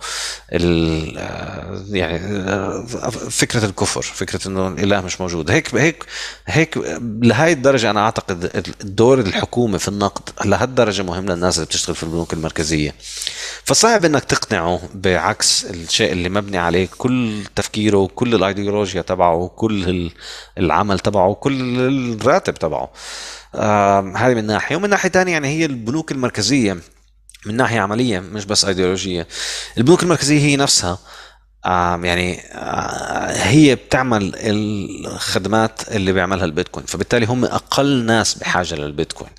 آه، يعني آه، فكرة الكفر فكرة إنه الإله مش موجود. هيك هيك هيك لهي الدرجة أنا أعتقد الدور الحكومة في النقد لهالدرجة مهم للناس اللي بتشتغل في البنوك المركزية. فصعب إنك تقنعه بعكس الشيء اللي مبني عليه كل تفكيره وكل الإيديولوجيا تبعه وكل ال- العمل تبعه وكل الراتب تبعه. هذه من ناحية. ومن ناحية ثانية يعني هي البنوك المركزية من ناحية عملية مش بس ايديولوجيه البنوك المركزية هي نفسها. يعني آه، هي بتعمل الخدمات اللي بيعملها البيتكوين. فبالتالي هم أقل ناس بحاجة للبيتكوين.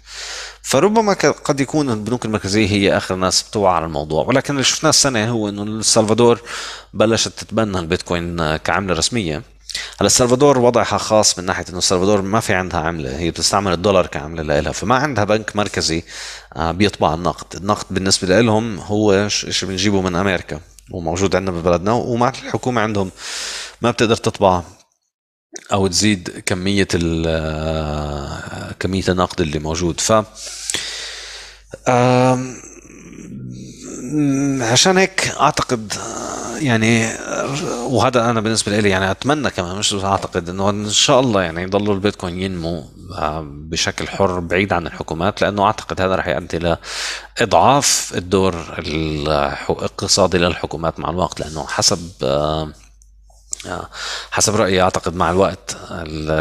فربما قد يكون البنوك المركزية هي آخر ناس بتوعى على الموضوع. ولكن اللي شفناه السنة هو إنه السلفادور بلشت تتبنى البيتكوين آه، كعملة رسمية. هلا السلفادور وضعها خاص من ناحية إنه السلفادور ما في عندها عملة هي بتستعمل الدولار كعملة لها فما عندها بنك مركزي آه، بيطبع النقد. النقد بالنسبة لهم هو شيء بنجيبه من أمريكا وموجود عندنا ببلدنا ومع الحكومة عندهم ما بتقدر تطبع أو تزيد كمية آه، كمية النقد اللي موجود. ف عشان هيك أعتقد يعني وهذا أنا بالنسبة لي يعني أتمنى كمان مش أعتقد إنه إن شاء الله يعني يضلوا البيتكوين ينمو آه، بشكل حر بعيد عن الحكومات لأنه أعتقد هذا رح يؤدي لاضعاف الدور الاقتصادي للحكومات مع الوقت لأنه حسب آه، آه، حسب رأيي أعتقد مع الوقت ال-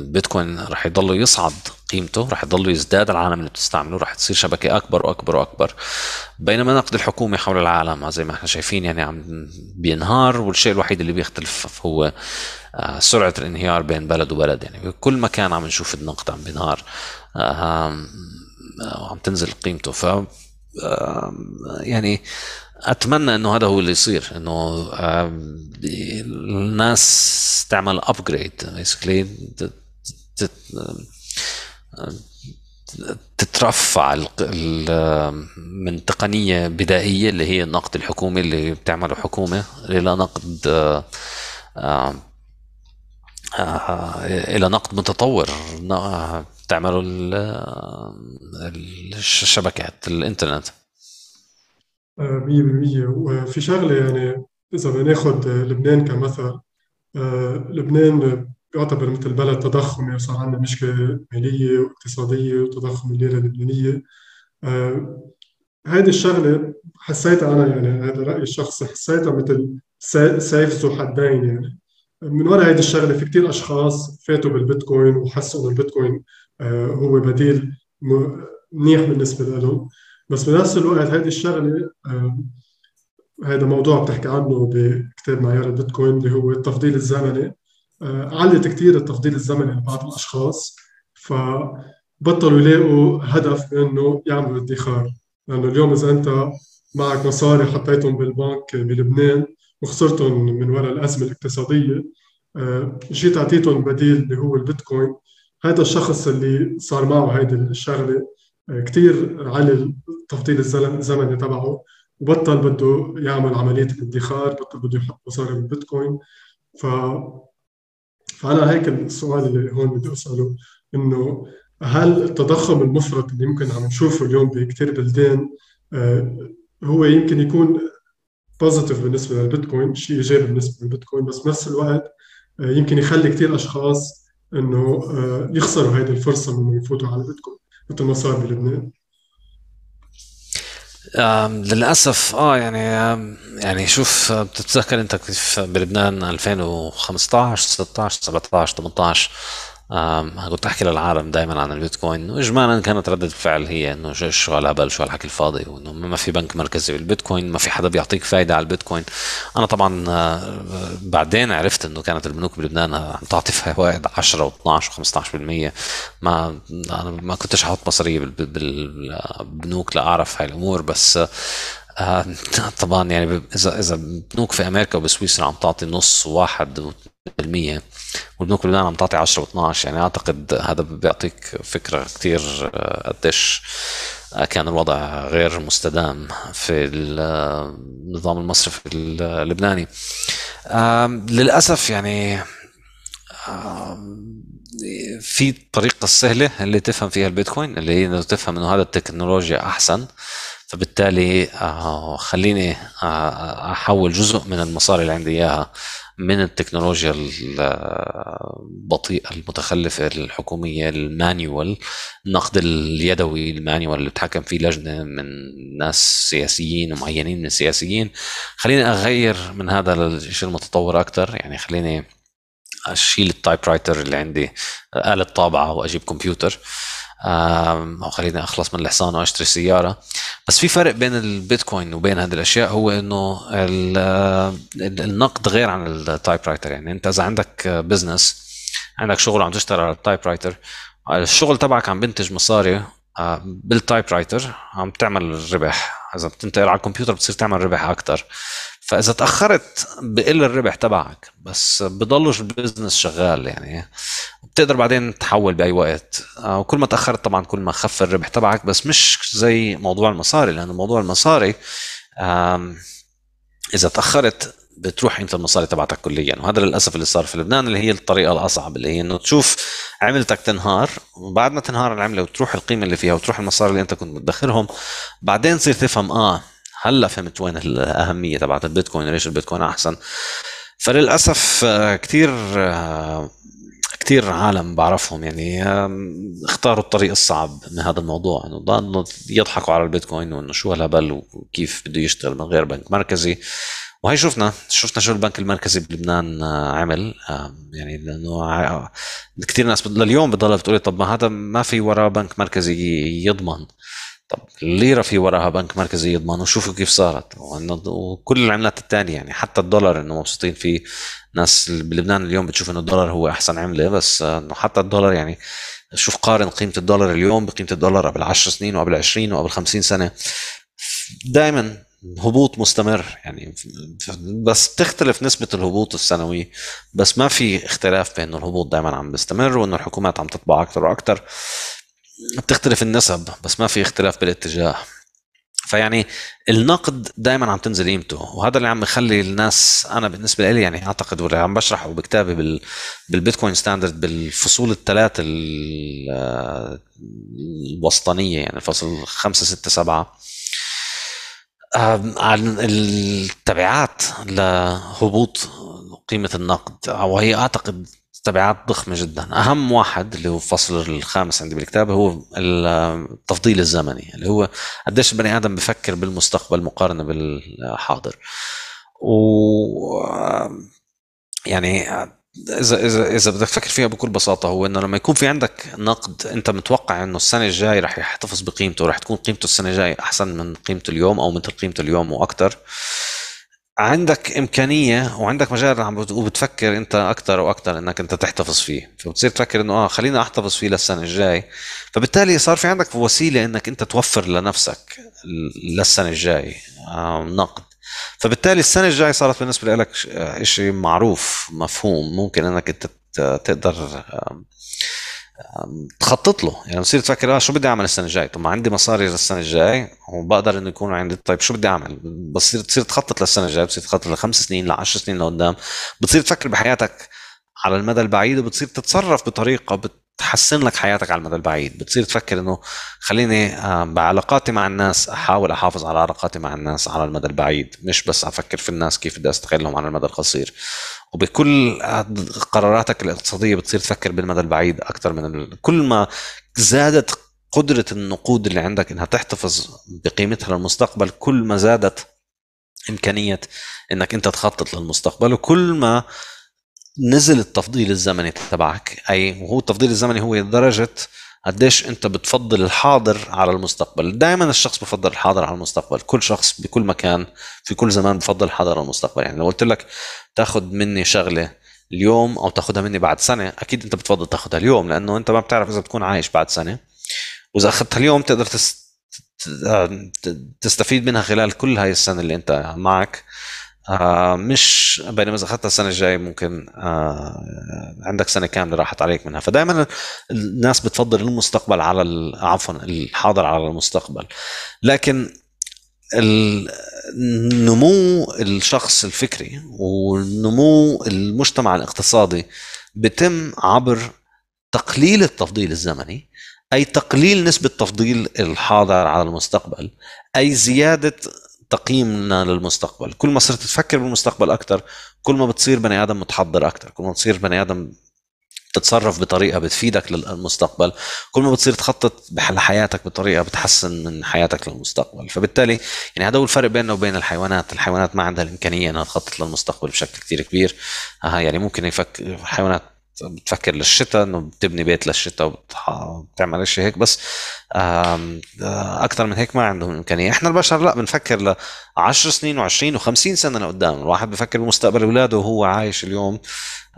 البيتكوين رح يضل يصعد قيمته رح يضل يزداد العالم اللي بتستعمله رح تصير شبكة أكبر وأكبر وأكبر. بينما نقد الحكومة حول العالم زي ما إحنا شايفين يعني عم بينهار والشيء الوحيد اللي بيختلف هو آه، سرعة الانهيار بين بلد وبلد. يعني بكل مكان عم نشوف النقد عم بينهار وعم تنزل قيمته. ف يعني أتمنى إنه هذا هو اللي يصير إنه الناس تعمل ابجريد بيسكلي تترفع من تقنية بدائية اللي هي النقد الحكومي اللي بتعمله حكومة إلى نقد إلى نقد متطور تعمله الشبكات الإنترنت. آه، مية بالمية. وفي شغلة يعني إذا بناخد لبنان كمثل آه، لبنان يعتبر مثل بلد تضخمي وصار عندنا مشكلة مالية واقتصادية وتضخم الليرة اللبنانية. آه، هيدي الشغلة حسيتها أنا يعني هذا رأيي الشخصي حسيتها مثل سيف ذو حدين يعني. من وراء هيدي الشغلة في كتير أشخاص فاتوا بالبيتكوين وحسوا إنه البيتكوين هو بديل منيح بالنسبة لهم. بس بنفس الوقت هيدي الشغلة هذا موضوع بتحكي عنه بكتاب معيار البيتكوين اللي هو التفضيل الزمني آه، علت كثير التفضيل الزمني لبعض الأشخاص فبطلوا يلاقوا هدف انه يعملوا ادخار. لأنه اليوم إذا أنت معك مصاري حطيتهم بالبنك بلبنان وخسرتهم من وراء الأزمة الاقتصادية آه، جيت أعطيتهم بديل اللي هو البيتكوين. هذا الشخص اللي صار معه هيدي الشغلة كثير على التفضيل الزمني تبعه وبطل بده يعمل عملية الادخار بطل بده يحط مصاري بالبيتكوين. ف فأنا هيك السؤال اللي هون بدي أسأله إنه هل التضخم المفرط اللي يمكن عم نشوفه اليوم بكثير بلدان آه، هو يمكن يكون بوزيتيف بالنسبة للبيتكوين شيء إيجابي بالنسبة للبيتكوين بس بنفس الوقت آه، يمكن يخلي كثير أشخاص إنه آه، يخسروا هذه الفرصة انه يفوتوا على البيتكوين مثل ما صار بلبنان. للأسف آه يعني يعني شوف بتتذكر أنت كيف بلبنان 2015 16 17 18 كنت أحكي للعالم دائما عن البيتكوين واجمالا كانت ردة الفعل هي إنه شو هالهبل شو هالحكي الفاضي وإنه ما في بنك مركزي بالبيتكوين ما في حدا بيعطيك فايدة على البيتكوين. أنا طبعا آه، بعدين عرفت إنه كانت البنوك بلبنان عم تعطي فوائد 10 و12 و15% ما أنا ما كنتش أحط مصاري بالبنوك لأعرف هاي الأمور بس آه طبعا يعني إذا إذا بنوك في أمريكا وبسويسرا عم تعطي نص واحد بالمية والبنوك بلبنان عم تعطي 10 و12 يعني أعتقد هذا بيعطيك فكرة كثير آه، قديش آه، كان الوضع غير مستدام في النظام المصرفي اللبناني للأسف يعني في الطريقة السهلة اللي تفهم فيها البيتكوين اللي هي تفهم إنه هذا التكنولوجيا أحسن. فبالتالي آه، خليني آه، أحول جزء من المصاري اللي عندي إياها من التكنولوجيا البطيئة المتخلفة الحكومية ال manual النقد اليدوي ال manual اللي بتحكم فيه لجنة من ناس سياسيين ومعينين من السياسيين. خليني أغير من هذا للشيء المتطور أكثر يعني خليني أشيل ال typewriter اللي عندي آلة طابعة وأجيب كمبيوتر. أو خليني أخلص من الحصان وأشتري سيارة. بس في فرق بين البيتكوين وبين هذه الأشياء هو إنه النقد غير عن ال typewriter يعني أنت إذا عندك business عندك شغل عم تشتغل على ال typewriter الشغل تبعك عم بنتج مصاري بال typewriter عم تعمل ربح إذا بتنتقل على الكمبيوتر بتصير تعمل ربح أكثر فإذا تأخرت بقل الربح تبعك بس بضلش ال business شغال يعني. بتقدر بعدين تحول بأي وقت. آه، وكل ما تأخرت طبعا كل ما خف الربح تبعك بس مش زي موضوع المصاري لأنه موضوع المصاري إذا تأخرت بتروح قيمه المصاري تبعتك كليا. وهذا للأسف اللي صار في لبنان اللي هي الطريقة الأصعب اللي هي إنه تشوف عملتك تنهار وبعد ما تنهار العملة وتروح القيمة اللي فيها وتروح المصاري اللي أنت كنت مدخرهم بعدين تصير تفهم آه هلأ فهمت وين الأهمية تبعت البيتكوين ليش البيتكوين أحسن. فللأسف آه، كثير آه، كثير عالم بعرفهم يعني اختاروا الطريق الصعب من هذا الموضوع. إنه ضلوا يضحكوا على البيتكوين وإنه شو هالهبل وكيف بده يشتغل من غير بنك مركزي. وهي شفنا شفنا شو البنك المركزي بلبنان آه، عمل آه، يعني لأنه ع- كثير ناس لليوم بتضلها بتقولي طب ما هذا ما في وراه بنك مركزي يضمن. طب الليرة في وراها بنك مركزي يضمن؟ وشوفوا كيف صارت. وكل العملات الثانية يعني حتى الدولار إنه مبسوطين فيه. ناس بلبنان اليوم بتشوف إنه الدولار هو أحسن عملة بس آه، إنه حتى الدولار يعني شوف قارن قيمة الدولار اليوم بقيمة الدولار قبل 10 سنين وقبل 20 وقبل 50 سنة. دائما هبوط مستمر يعني بس بتختلف نسبة الهبوط السنوي بس ما في اختلاف بين إنه الهبوط دائما عم بيستمر وإنه الحكومات عم تطبع أكثر وأكثر بتختلف النسب بس ما في اختلاف بالاتجاه. فيعني النقد دائما عم تنزل قيمته وهذا اللي عم يخلي الناس أنا بالنسبة لي يعني أعتقد واللي عم بشرحه بكتابي بال بالبيتكوين ستاندرد بالفصول الثلاث ال- الوسطانية يعني الفصل 5 6 7 عن التبعات لهبوط قيمة النقد. وهي أعتقد تبعات ضخمة جدا. أهم واحد اللي هو الفصل الخامس عندي بالكتاب هو التفضيل الزمني اللي هو قديش البني آدم بفكر بالمستقبل مقارنة بالحاضر. و يعني اذا اذا إذا بدك تفكر فيها بكل بساطة هو إنه لما يكون في عندك نقد أنت متوقع إنه السنة الجاي رح يحتفظ بقيمته رح تكون قيمته السنة الجاي أحسن من قيمته اليوم أو مثل قيمته اليوم وأكثر عندك إمكانية وعندك مجال عم بت- وبتفكر أنت أكثر وأكثر إنك أنت تحتفظ فيه. فبتصير تفكر إنه آه خلينا أحتفظ فيه للسنة الجاي فبالتالي صار في عندك وسيلة إنك أنت توفر لنفسك للسنة الجاي نقد. فبالتالي السنة الجاي صارت بالنسبة لك شيء معروف مفهوم ممكن إنك أنت تقدر تخطط له. يعني بتصير تفكر آه شو بدي أعمل السنة الجاي طب ما عندي مصاري للسنة الجاي وبقدر إنه يكون عندي طيب شو بدي أعمل؟ بتصير تصير تخطط للسنة الجاي بتصير تخطط لخمس سنين لعشر سنين لقدام. بتصير تفكر بحياتك على المدى البعيد وبتصير تتصرف بطريقة بتحسن لك حياتك على المدى البعيد بتصير تفكر إنه خليني آه، بعلاقاتي مع الناس أحاول أحافظ على علاقاتي مع الناس على المدى البعيد مش بس أفكر في الناس كيف بدي أستغلهم على المدى القصير وبكل قراراتك الاقتصادية بتصير تفكر بالمدى البعيد أكثر من. كل ما زادت قدرة النقود اللي عندك إنها تحتفظ بقيمتها للمستقبل كل ما زادت إمكانية إنك أنت تخطط للمستقبل وكل ما نزل التفضيل الزمني تبعك. أي وهو التفضيل الزمني هو درجة قديش أنت بتفضل الحاضر على المستقبل. دائما الشخص بفضل الحاضر على المستقبل. كل شخص بكل مكان في كل زمان بفضل الحاضر على المستقبل. يعني لو قلت لك تاخذ مني شغلة اليوم أو تاخذها مني بعد سنة أكيد أنت بتفضل تاخذها اليوم لأنه أنت ما بتعرف إذا بتكون عايش بعد سنة. وإذا أخذتها اليوم تقدر تس... تستفيد منها خلال كل هاي السنة اللي أنت معك. آه مش بينما إذا أخذتها السنة الجاية ممكن آه عندك سنة كاملة راحت عليك منها. فدائما الناس بتفضل المستقبل على عفوا الحاضر على المستقبل. لكن ال- نمو الشخص الفكري ونمو المجتمع الاقتصادي بتم عبر تقليل التفضيل الزمني أي تقليل نسبة تفضيل الحاضر على المستقبل أي زيادة تقييمنا للمستقبل. كل ما صرت تفكر بالمستقبل أكثر كل ما بتصير بني آدم متحضر أكثر كل ما بتصير بني آدم تتصرف بطريقة بتفيدك للمستقبل كل ما بتصير تخطط بحل حياتك بطريقة بتحسن من حياتك للمستقبل. فبالتالي يعني هذا هو الفرق بيننا وبين الحيوانات. الحيوانات ما عندها الإمكانية إنها تخطط للمستقبل بشكل كثير كبير. آه يعني ممكن يفكر الحيوانات بتفكر للشتاء إنه بتبني بيت للشتاء وبتعمل شيء هيك. بس آه، أكثر من هيك ما عندهم إمكانية. إحنا البشر لا بنفكر ل 10 سنين و20 و50 سنة لقدام. الواحد بفكر بمستقبل أولاده وهو عايش اليوم.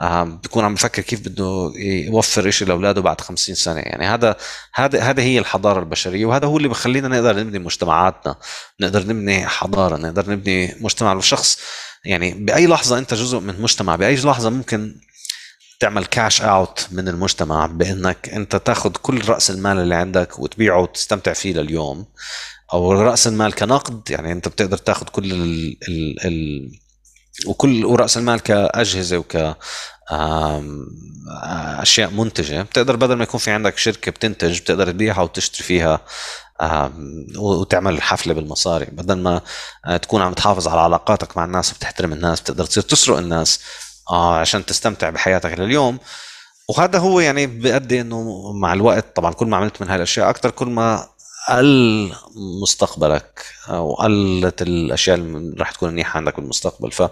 آم، بيكون عم بفكر كيف بده يوفر شيء لأولاده بعد 50 سنة. يعني هذا هذا هذا هي الحضارة البشرية وهذا هو اللي بخلينا نقدر نبني مجتمعاتنا. نقدر نبني حضارة نقدر نبني مجتمع. والشخص يعني بأي لحظة أنت جزء من مجتمع بأي لحظة ممكن تعمل كاش اوت من المجتمع بإنك أنت تاخذ كل رأس المال اللي عندك وتبيعه وتستمتع فيه لليوم. أو رأس المال كنقد يعني أنت بتقدر تاخذ كل ال ال ال وكل وراس المال كأجهزة وك أشياء منتجة. بتقدر بدل ما يكون في عندك شركة بتنتج بتقدر تبيعها وتشتري فيها وتعمل حفلة بالمصاري. بدل ما آه، تكون عم تحافظ على علاقاتك مع الناس وبتحترم الناس بتقدر تصير تسرق الناس. آه، عشان تستمتع بحياتك لليوم. وهذا هو يعني بيؤدي إنه مع الوقت طبعا كل ما عملت من هاي الأشياء أكثر كل ما قل مستقبلك أو قلت الأشياء اللي راح تكون منيحة عندك بالمستقبل. ف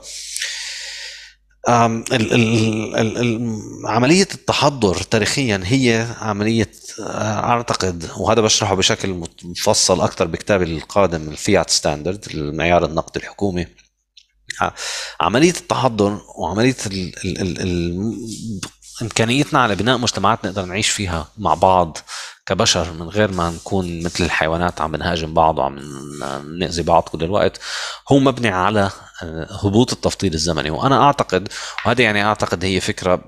ال ال ال عملية التحضر تاريخيا هي عملية آه، أعتقد وهذا بشرحه بشكل مفصل أكثر بكتابي القادم الفيات ستاندرد المعيار النقد الحكومي. آه، عملية التحضر وعملية ال ال ال إمكانيتنا على بناء مجتمعات نقدر نعيش فيها مع بعض كبشر من غير ما نكون مثل الحيوانات عم نهاجم بعض وعم نأذي بعض كل الوقت هو مبني على آه، هبوط التفضيل الزمني. وأنا أعتقد وهذه يعني أعتقد هي فكرة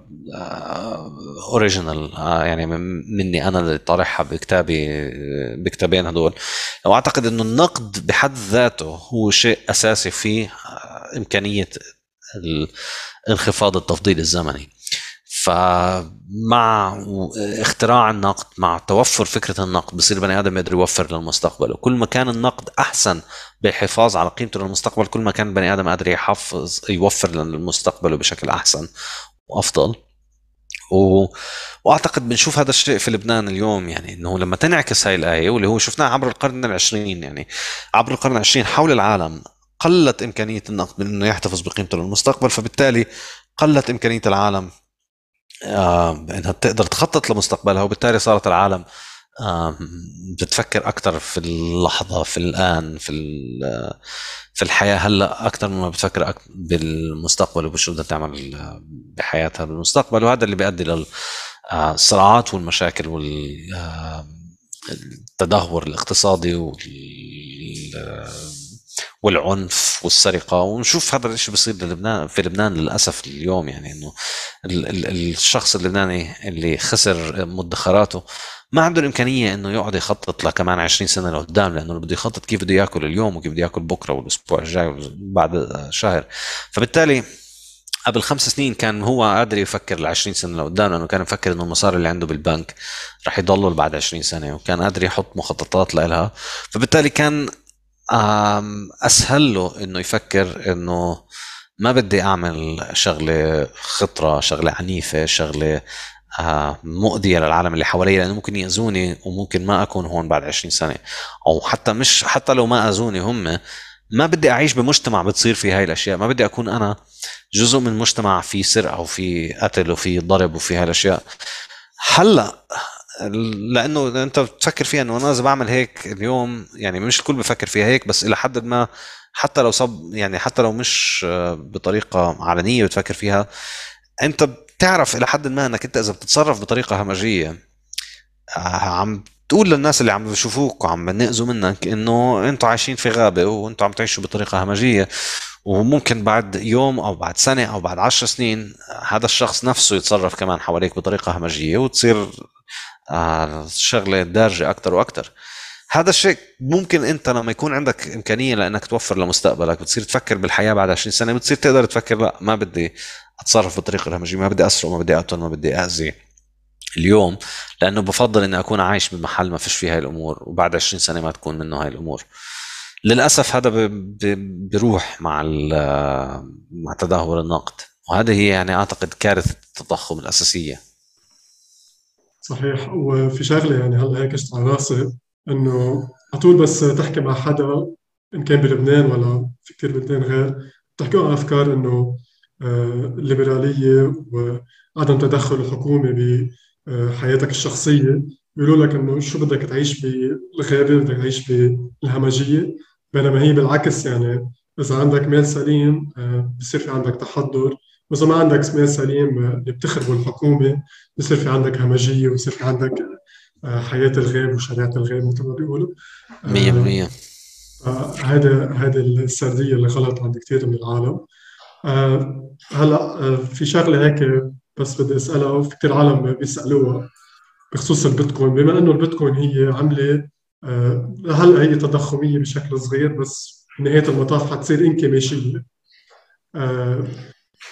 اوريجينال آه، يعني مني أنا اللي طارحها بكتابي بكتابين هدول. وأعتقد إنه النقد بحد ذاته هو شيء أساسي في إمكانية انخفاض التفضيل الزمني. فمع اختراع النقد مع توفر فكرة النقد بصير بني آدم يقدر يوفر للمستقبل. وكل ما كان النقد أحسن بالحفاظ على قيمته للمستقبل كل ما كان البني آدم قادر يحفظ يوفر للمستقبل بشكل أحسن وأفضل. و... وأعتقد بنشوف هذا الشيء في لبنان اليوم يعني إنه لما تنعكس هاي الآية واللي هو شفناه عبر القرن العشرين يعني عبر القرن العشرين حول العالم قلت إمكانية النقد من إنه يحتفظ بقيمته للمستقبل فبالتالي قلت إمكانية العالم إنها تقدر تخطط لمستقبلها وبالتالي صارت العالم بتفكر أكثر في اللحظة في الآن في في الحياة. هلأ أكثر مما بتفكر بالمستقبل وبشو بدها تعمل بحياتها بالمستقبل. وهذا اللي بيؤدي للصراعات والمشاكل والتدهور الاقتصادي وال والعنف والسرقة. ونشوف هذا الشيء بيصير للبنان في لبنان للأسف اليوم يعني إنه الشخص اللبناني اللي خسر مدخراته ما عنده الإمكانية إنه يقعد يخطط لكمان 20 سنة لقدام لأنه بده يخطط كيف بده يأكل اليوم وكيف بده يأكل بكرة والأسبوع الجاي وبعد شهر. فبالتالي قبل خمس سنين كان هو قادر يفكر ل 20 سنة لقدام لأنه كان يفكر إنه المصاري اللي عنده بالبنك رح يضله بعد 20 سنة وكان قادر يحط مخططات لها فبالتالي كان أسهل له إنه يفكر إنه ما بدي أعمل شغلة خطرة شغلة عنيفة شغلة مؤذية للعالم اللي حوالي لأنه ممكن يأذوني وممكن ما أكون هون بعد 20 سنة. أو حتى مش حتى لو ما أذوني هم ما بدي أعيش بمجتمع بتصير فيه هاي الأشياء. ما بدي أكون أنا جزء من مجتمع في سرقة وفي قتل وفي ضرب وفي هاي الأشياء. هلأ لأنه أنت بتفكر فيها إنه أنا إذا بعمل هيك اليوم يعني مش الكل بفكر فيها هيك بس إلى حد ما حتى لو صب يعني حتى لو مش بطريقة علنية بتفكر فيها أنت بتعرف إلى حد ما إنك أنت إذا بتتصرف بطريقة همجية عم تقول للناس اللي عم بيشوفوك وعم بنقزوا منك إنه أنتم عايشين في غابة وأنتم عم تعيشوا بطريقة همجية وممكن بعد يوم أو بعد سنة أو بعد عشر سنين هذا الشخص نفسه يتصرف كمان حواليك بطريقة همجية وتصير شغله دارجه أكثر وأكثر هذا الشيء ممكن أنت لما يكون عندك إمكانية لأنك توفر لمستقبلك بتصير تفكر بالحياة بعد 20 سنة بتصير تقدر تفكر لا ما بدي أتصرف بالطريقة الهمجية ما بدي أسرق ما بدي أقتل ما بدي اذي اليوم لأنه بفضل إني أكون عايش بمحل ما فيش فيه هاي الأمور وبعد 20 سنة ما تكون منه هاي الأمور. للأسف هذا بيروح مع مع تدهور النقد. وهذه هي يعني أعتقد كارثة التضخم الأساسية. صحيح. وفي شغلة يعني هلأ هيك اشت على راسي إنه على طول بس تحكي مع حدا إن كان بلبنان ولا في كثير بلدان غير بتحكوا عن أفكار إنه آه، الليبرالية وعدم تدخل الحكومة بحياتك الشخصية. بيقولوا لك إنه شو بدك تعيش بالغابه بدك تعيش بالهمجيه بينما هي بالعكس يعني إذا عندك مال سليم آه، بصير في عندك تحضر. واذا ما عندك مال سليم آه، اللي بتخربه الحكومة بصير في عندك همجية وبصير في عندك آه، حياة الغاب وشريعة الغاب مثل ما بيقولوا. 100% هذا هذا السردية اللي غلط عند كثير من العالم. هلأ في شغلة هيك بس بدي أسألها وفي كثير عالم بيسألوها بخصوص البيتكوين. بما إنه البيتكوين هي عملة هلأ هي تضخمية بشكل صغير بس بنهايه المطاف حتصير إنكماشية.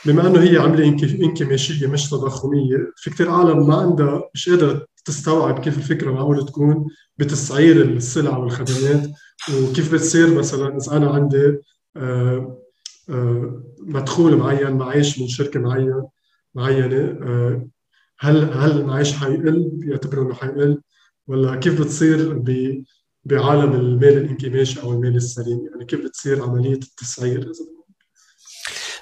بما إنه هي عمله انكماشيه مش تضخميه في كثير عالم ما عندها مش قادرة تستوعب كيف الفكرة معقولة تكون بتسعير السلع والخدمات وكيف بتصير مثلا إذا أنا عندي آه، آه، مدخول معين معيش من شركة معين معينة آه، هل هل المعيش حيقل بيعتبروا إنه حيقل ولا كيف بتصير بعالم المال الانكماشي أو المال السليم؟ يعني كيف بتصير عملية التسعير؟ اذا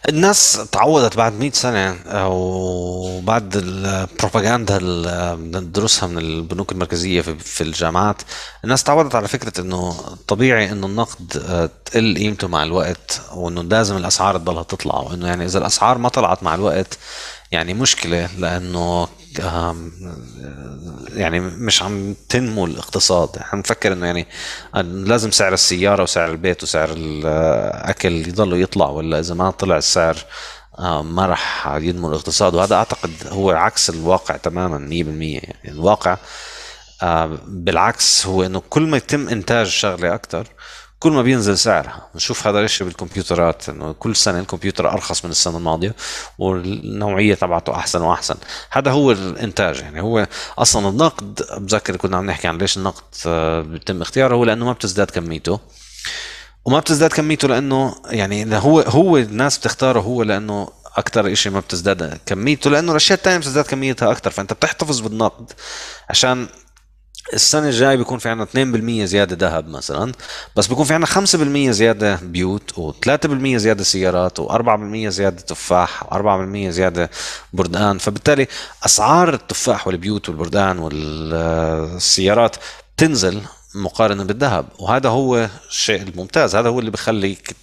الناس تعودت بعد 100 سنة وبعد البروباغندا اللي بندرسها من البنوك المركزية في الجامعات. الناس تعودت على فكرة إنه طبيعي إنه النقد آه، تقل قيمته مع الوقت وإنه لازم الأسعار تضلها تطلع وإنه يعني إذا الأسعار ما طلعت مع الوقت يعني مشكلة لأنه يعني مش عم تنمو الاقتصاد. إحنا بنفكر إنه يعني لازم سعر السيارة وسعر البيت وسعر الأكل يضلوا يطلع ولا إذا ما طلع السعر ما راح ينمو الاقتصاد. وهذا أعتقد هو عكس الواقع تماما 100% يعني الواقع بالعكس هو إنه كل ما يتم إنتاج شغلة أكثر كل ما بينزل سعرها. نشوف هذا الشيء بالكمبيوترات. إنه كل سنة الكمبيوتر أرخص من السنة الماضية والنوعية تبعته أحسن وأحسن. هذا هو الإنتاج يعني. هو أصلا النقد بذكر كنا عم نحكي عن ليش النقد آه، بيتم اختياره. هو لأنه ما بتزداد كميته. وما بتزداد كميته لأنه يعني هو هو الناس بتختاره هو لأنه أكثر شيء ما بتزداد كميته. لأنه الأشياء الثانية بتزداد كميتها أكثر فأنت بتحتفظ بالنقد عشان السنة الجاي بيكون في عنا 2% زيادة ذهب مثلا بس بيكون في عنا 5% زيادة بيوت و3% زيادة سيارات و4% زيادة تفاح و4% زيادة بردقان فبالتالي أسعار التفاح والبيوت والبردقان والسيارات تنزل مقارنة بالذهب. وهذا هو الشيء الممتاز. هذا هو اللي بخليك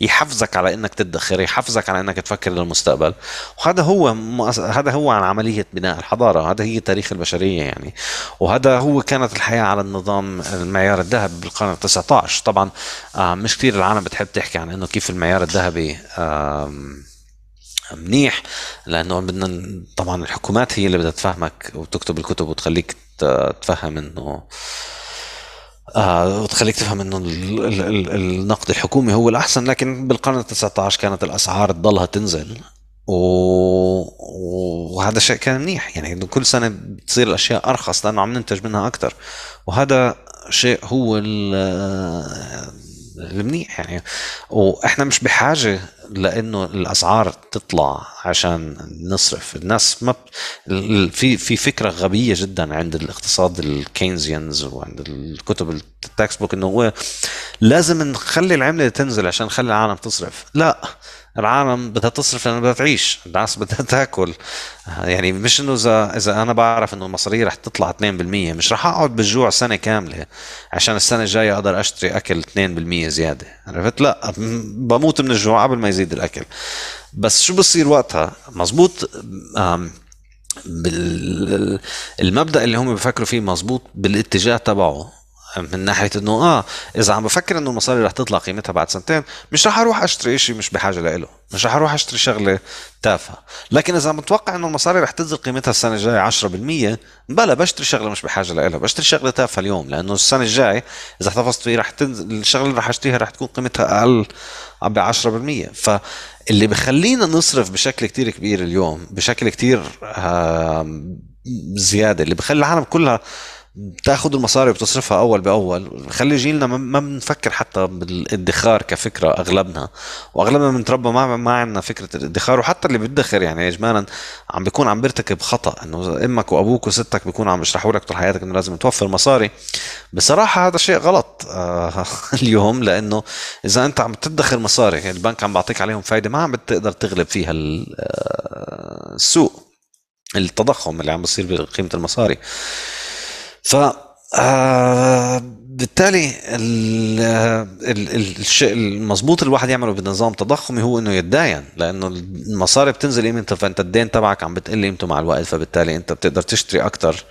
يحفزك على إنك تدخر يحفزك على إنك تفكر للمستقبل. وهذا هو هذا هو عن عملية بناء الحضارة. هذا هي تاريخ البشرية يعني. وهذا هو كانت الحياة على النظام المعيار الذهبي بالقرن ال 19 طبعا آه، مش كثير العالم بتحب تحكي عن إنه كيف المعيار الذهبي منيح. لأنه بدنا طبعا الحكومات هي اللي بدها تفهمك وتكتب الكتب وتخليك تفهم إنه آه وتخليك تفهم إنه النقد الحكومي هو الأحسن لكن بالقرن ال 19 كانت الأسعار تضلها تنزل و... وهذا شيء كان منيح. يعني كل سنة بتصير الأشياء أرخص لأنه عم ننتج منها أكثر وهذا شيء هو المنيح يعني. وإحنا مش بحاجة لإنه الأسعار تطلع عشان نصرف. الناس ما في في فكرة غبية جدا عند الاقتصاد ال Keynesians وعند الكتب ال textbook إنه هو لازم نخلي العملة تنزل عشان نخلي العالم تصرف. لا العالم بدها تصرف لانها بدها تعيش. الناس بدها تاكل. يعني مش إنه اذا إذا أنا بعرف إنه المصاريه رح تطلع 2% مش رح أقعد بالجوع سنة كاملة عشان السنة الجاية أقدر أشتري أكل 2% زيادة. عرفت؟ لا بموت من الجوع قبل ما يزيد الأكل. بس شو بصير وقتها؟ مزبوط المبدأ اللي هم بفكروا فيه مزبوط بالاتجاه تبعه. من ناحية إنه آه إذا عم بفكر إنه المصاري رح تطلع قيمتها بعد سنتين مش رح أروح أشتري شيء مش بحاجة له مش رح أروح أشتري شغلة تافهة. لكن إذا متوقع إنه المصاري رح تنزل قيمتها السنة الجاية 10% بلا بشتري شغلة مش بحاجة لها بشتري شغلة تافهة اليوم لأنه السنة الجاي إذا احتفظت فيه رح تنزل الشغلة اللي رح أشتريها رح تكون قيمتها أقل ب 10% فاللي بخلينا نصرف بشكل كتير كبير اليوم بشكل كتير زيادة اللي بخلي العالم كلها بتاخذ المصاري وبتصرفها أول بأول. خلي جيلنا ما بنفكر حتى بالادخار كفكرة أغلبنا. وأغلبنا بنتربى ما ما عندنا فكرة الادخار. وحتى اللي بيدخر يعني اجمالا عم بيكون عم بيرتكب خطأ. إنه إمك وأبوك وستك بيكونوا عم يشرحوا لك طول حياتك إنه لازم توفر مصاري. بصراحة هذا شيء غلط آه اليوم. لأنه إذا أنت عم تدخر مصاري البنك عم بعطيك عليهم فايدة ما عم بتقدر تغلب فيها آه، السوق. التضخم اللي عم بيصير بقيمة المصاري. ف آه بالتالي الشيء المضبوط الواحد يعمله بنظام تضخمي هو إنه يتداين لأنه المصاري بتنزل قيمتها فأنت الدين تبعك عم بتقل قيمته مع الوقت فبالتالي أنت بتقدر تشتري أكثر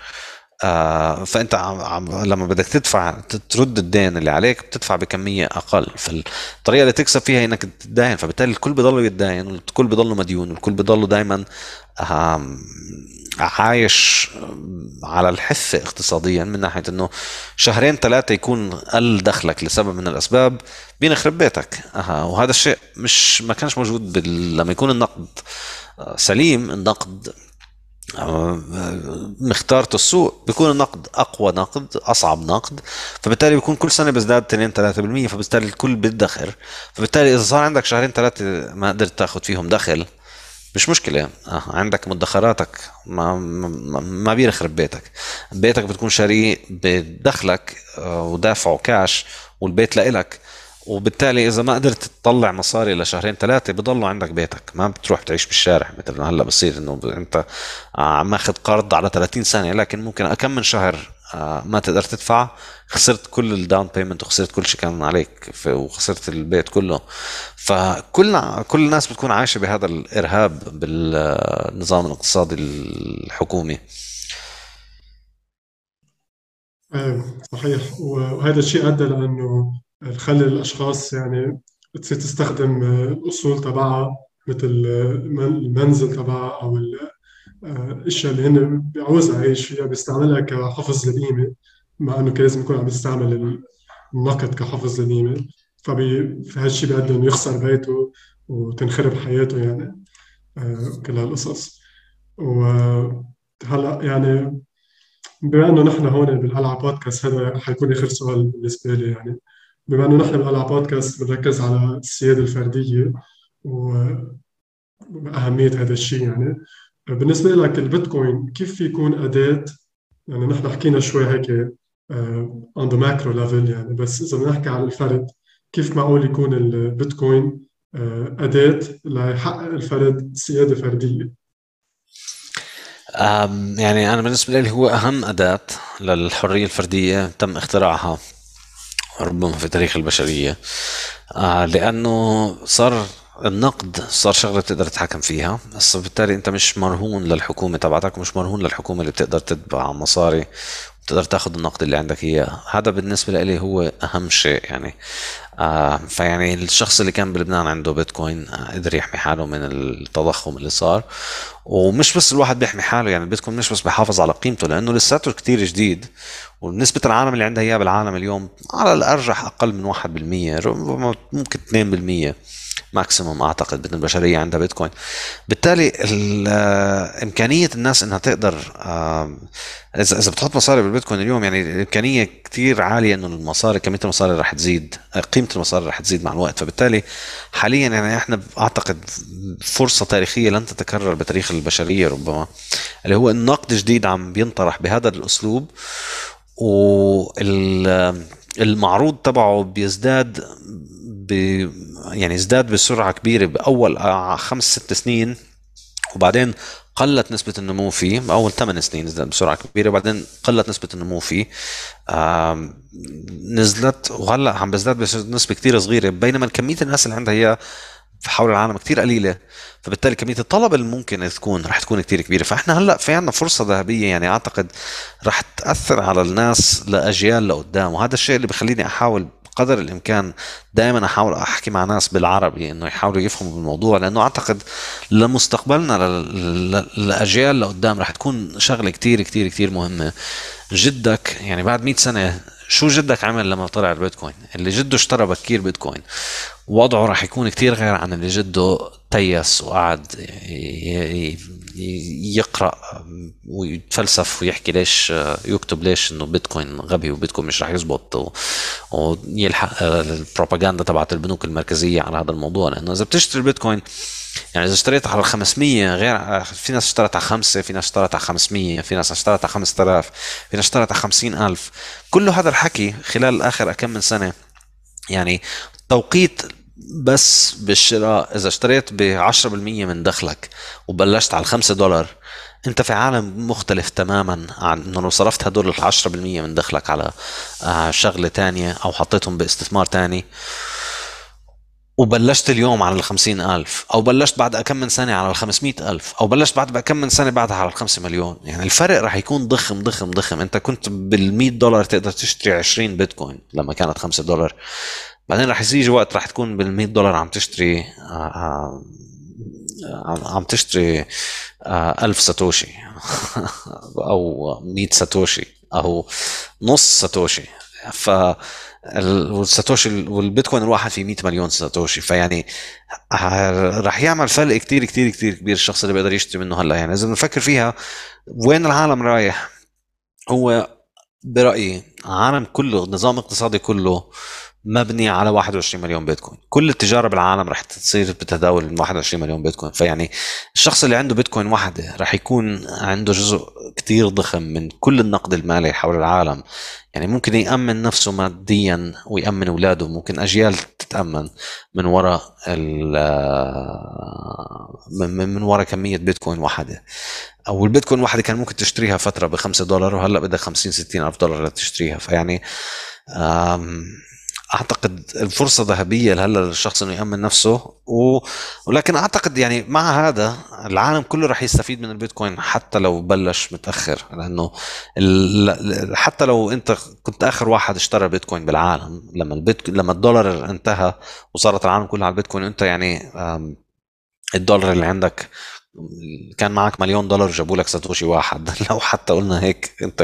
آه فأنت عم لما بدك تدفع ترد الدين اللي عليك بتدفع بكمية أقل فالطريقة اللي تكسب فيها إنك تتداين فبالتالي الكل بضله يتداين والكل بضله مديون والكل بضله دائما عايش على الحثة اقتصاديا من ناحية إنه شهرين ثلاثة يكون قل دخلك لسبب من الأسباب بينخرب بيتك أه. وهذا الشيء مش ما كانش موجود بال... لما يكون النقد آه، سليم النقد آه، مختارته السوق بيكون النقد أقوى نقد أصعب نقد فبالتالي بيكون كل سنة بيزداد 2 3% فبالتالي الكل بيدخر فبالتالي إذا صار عندك شهرين ثلاثة ما قدرت تاخذ فيهم دخل مش مشكلة. آه، عندك مدخراتك ما, ما, بيخرب بيتك. بيتك بتكون شاريه بدخلك آه، ودافعه كاش والبيت لإلك. وبالتالي إذا ما قدرت تطلع مصاري لشهرين ثلاثة بضلوا عندك بيتك. ما بتروح تعيش بالشارع مثل هلأ بصير إنه أنت عم ماخذ قرض على 30 سنه لكن ممكن كم من شهر آه، ما تقدر تدفع. خسرت كل ال down payment وخسرت كل شيء كان عليك وخسرت البيت كله. فكل كل الناس بتكون عايشة بهذا الإرهاب بالنظام الاقتصادي الحكومي. إيه صحيح. وهذا الشيء أدى لأنه خلي الأشخاص يعني تصير تستخدم الأصول تبعها مثل المنزل تبعها أو الاشياء اللي هن بيعوزها يعيش فيها بيستعملها كحفظ للقيمه مع إنه كان لازم يكون عم يستعمل النقد كحفظ للقيمه فهالشيء بيؤدي انه يخسر بيته وتنخرب حياته يعني آه، كل هالقصص. وهلا يعني بما إنه نحن هون بالقلعه بودكاست هذا حيكون آخر سؤال بالنسبة لي يعني. بما إنه نحن بالقلعه بودكاست بنركز على السيادة الفردية وأهمية هذا الشيء يعني بالنسبة لك البيتكوين كيف يكون أداة؟ يعني نحن حكينا شوي هيك on the macro level يعني بس إذا بدنا نحكي على الفرد كيف معقول يكون البيتكوين آه، أداة ليحقق الفرد سيادة فردية؟ يعني أنا بالنسبة لي هو أهم أداة للحرية الفردية تم اختراعها ربما في تاريخ البشرية. آه، لأنه صار النقد صار شغلة تقدر تتحكم فيها. بس بالتالي انت مش مرهون للحكومة تبعتك مش مرهون للحكومة اللي بتقدر تتبع مصاري وتقدر تاخذ النقد اللي عندك اياه هذا بالنسبة لي هو أهم شيء يعني. آه فيعني الشخص اللي كان بلبنان عنده بيتكوين آه قدر يحمي حاله من التضخم اللي صار. ومش بس الواحد بيحمي حاله يعني البيتكوين مش بس بيحافظ على قيمته لأنه لساته كتير جديد. ونسبة العالم اللي عندها إياه بالعالم اليوم على الأرجح أقل من 1% ربما ممكن 2% ماكسيموم أعتقد بدنا البشريه عندها بيتكوين. بالتالي إمكانية الناس إنها تقدر اذا إذا بتحط مصاري بالبيتكوين اليوم يعني الامكانيه كثير عالية إنه المصاري كمية المصاري رح تزيد قيمة المصاري رح تزيد مع الوقت. فبالتالي حاليا يعني إحنا أعتقد فرصة تاريخية لن تتكرر بتاريخ البشرية ربما اللي هو النقد جديد عم بينطرح بهذا الأسلوب والمعروض تبعه بيزداد ب يعني ازداد بسرعة كبيرة بأول خمس ست سنين. وبعدين قلت نسبة النمو فيه. أول ثمان سنين ازداد بسرعة كبيرة. وبعدين قلت نسبة النمو فيه. نزلت. وهلأ عم بزداد بنسبة كثير صغيرة. بينما كمية الناس اللي عندها هي حول العالم كثير قليلة. فبالتالي كمية الطلب اللي ممكن تكون رح تكون كثير كبيرة. فإحنا هلأ في عندنا فرصة ذهبية. يعني أعتقد رح تأثر على الناس لأجيال لقدام. وهذا الشيء اللي بخليني أحاول قدر الإمكان دائما أحاول أحكي مع ناس بالعربي إنه يحاولوا يفهموا بالموضوع لأنه أعتقد لمستقبلنا للأجيال لقدام رح تكون شغلة كتير كتير كتير مهمة. جدك يعني بعد 100 سنة شو جدك عمل لما طلع البيتكوين؟ اللي جده اشترى بكير بيتكوين. وضعه راح يكون كتير غير عن اللي جده تيس وقعد يقرأ ويتفلسف ويحكي ليش يكتب ليش إنه بيتكوين غبي وبيتكوين مش راح يزبط ويلحق البروباغندا تبعت البنوك المركزية على هذا الموضوع. لأنه إذا بتشتري بيتكوين يعني إذا اشتريت على 500 غير في ناس اشترت على 5 في ناس اشترت على 500 في ناس اشترت على 5000 في ناس اشترت على 50000 كل هذا الحكي خلال آخر كم من سنة يعني توقيت بس بالشراء. إذا اشتريت ب 10% من دخلك وبلشت على 5 دولار أنت في عالم مختلف تماما عن إنه لو صرفت هدول ال 10% من دخلك على آه، شغلة تانية أو حطيتهم بإستثمار تاني وبلشت اليوم على الخمسين ألف أو بلشت بعد كم من سنة على الخمسمائة ألف أو بلشت بعد كم من سنة بعدها على الخمسة مليون. يعني الفرق راح يكون ضخم ضخم ضخم. أنت كنت بالمئة دولار تقدر تشتري 20 بيتكوين لما كانت خمسة دولار. بعدين راح يجي وقت راح تكون بال100 دولار عم تشتري آه، آه، عم تشتري آه، ألف ساتوشي أو 100 ساتوشي أو نص ساتوشي. ف والساتوشي والبيتكوين الواحد فيه 100 مليون ساتوشي. فيعني راح يعمل فرق كتير كتير كتير كبير الشخص اللي بيقدر يشتري منه هلا. يعني إذا بنفكر فيها وين العالم رايح؟ هو برأيي عالم كله النظام الاقتصادي كله مبني على 21 مليون بيتكوين. كل التجارة بالعالم رح تصير بتداول من 21 مليون بيتكوين. فيعني الشخص اللي عنده بيتكوين واحدة رح يكون عنده جزء كتير ضخم من كل النقد المالي حول العالم. يعني ممكن يأمن نفسه ماديا ويأمن أولاده. ممكن أجيال تتأمن من وراء من وراء كمية بيتكوين واحدة. أو البيتكوين واحدة كان ممكن تشتريها فترة بخمسة دولار وهلأ بدك خمسين ستين ألف دولار لتشتريها. فيعني أعتقد الفرصة ذهبية هلا للشخص إنه يأمن نفسه و... ولكن أعتقد يعني مع هذا العالم كله رح يستفيد من البيتكوين حتى لو بلش متأخر لأنه ال... حتى لو أنت كنت آخر واحد اشترى بيتكوين بالعالم لما البيت لما الدولار انتهى وصارت العالم كله على البيتكوين أنت يعني الدولار اللي عندك كان معك مليون دولار جابوا لك ساتوشي واحد. لو حتى قلنا هيك أنت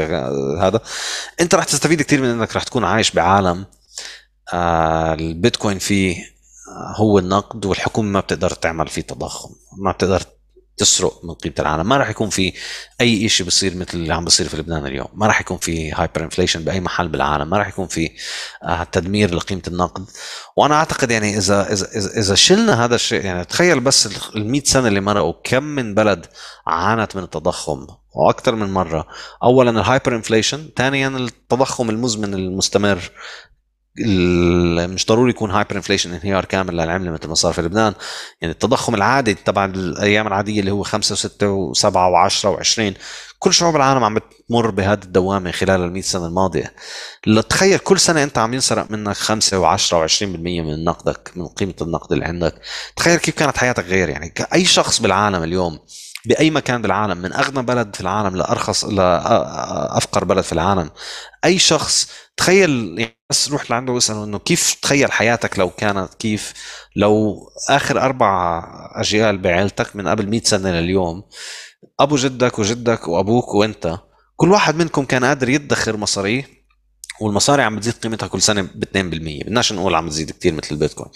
هذا أنت رح تستفيد كثير من إنك رح تكون عايش بعالم البيتكوين فيه آه، هو النقد والحكومة ما بتقدر تعمل فيه تضخم ما بتقدر تسرق من قيمة العالم ما راح يكون في أي شيء بصير مثل اللي عم بصير في لبنان اليوم ما راح يكون في hyperinflation بأي محل بالعالم ما راح يكون في آه، تدمير لقيمة النقد. وأنا أعتقد يعني إذا إذا إذا شلنا هذا الشيء يعني تخيل بس ال 100 سنة اللي مرقوا كم من بلد عانت من التضخم؟ وأكثر من مرة. اولا ال hyperinflation ثانيا التضخم المزمن المستمر. مش ضروري يكون hyperinflation انهيار كامل للعملة مثل ما صار في لبنان. يعني التضخم العادي تبع الأيام العادية اللي هو 5 و6 و7 و10 و20 كل شعوب العالم عم بتمر بهذه الدوامة خلال ال 100 سنة الماضية. تخيل كل سنة أنت عم ينسرق منك 5 و10 و20% من نقدك من قيمة النقد اللي عندك. تخيل كيف كانت حياتك غير. يعني أي شخص بالعالم اليوم بأي مكان بالعالم من أغنى بلد في العالم لأرخص لافقر بلد في العالم أي شخص تخيل يعني بس روح لعنده واسأله إنه كيف تخيل حياتك لو كانت كيف؟ لو آخر أربع أجيال بعائلتك من قبل 100 سنة لليوم أبو جدك وجدك وأبوك وأنت كل واحد منكم كان قادر يدخر مصاريه والمصاري عم بتزيد قيمتها كل سنة ب 2% بدناش نقول عم بتزيد كثير مثل البيتكوين.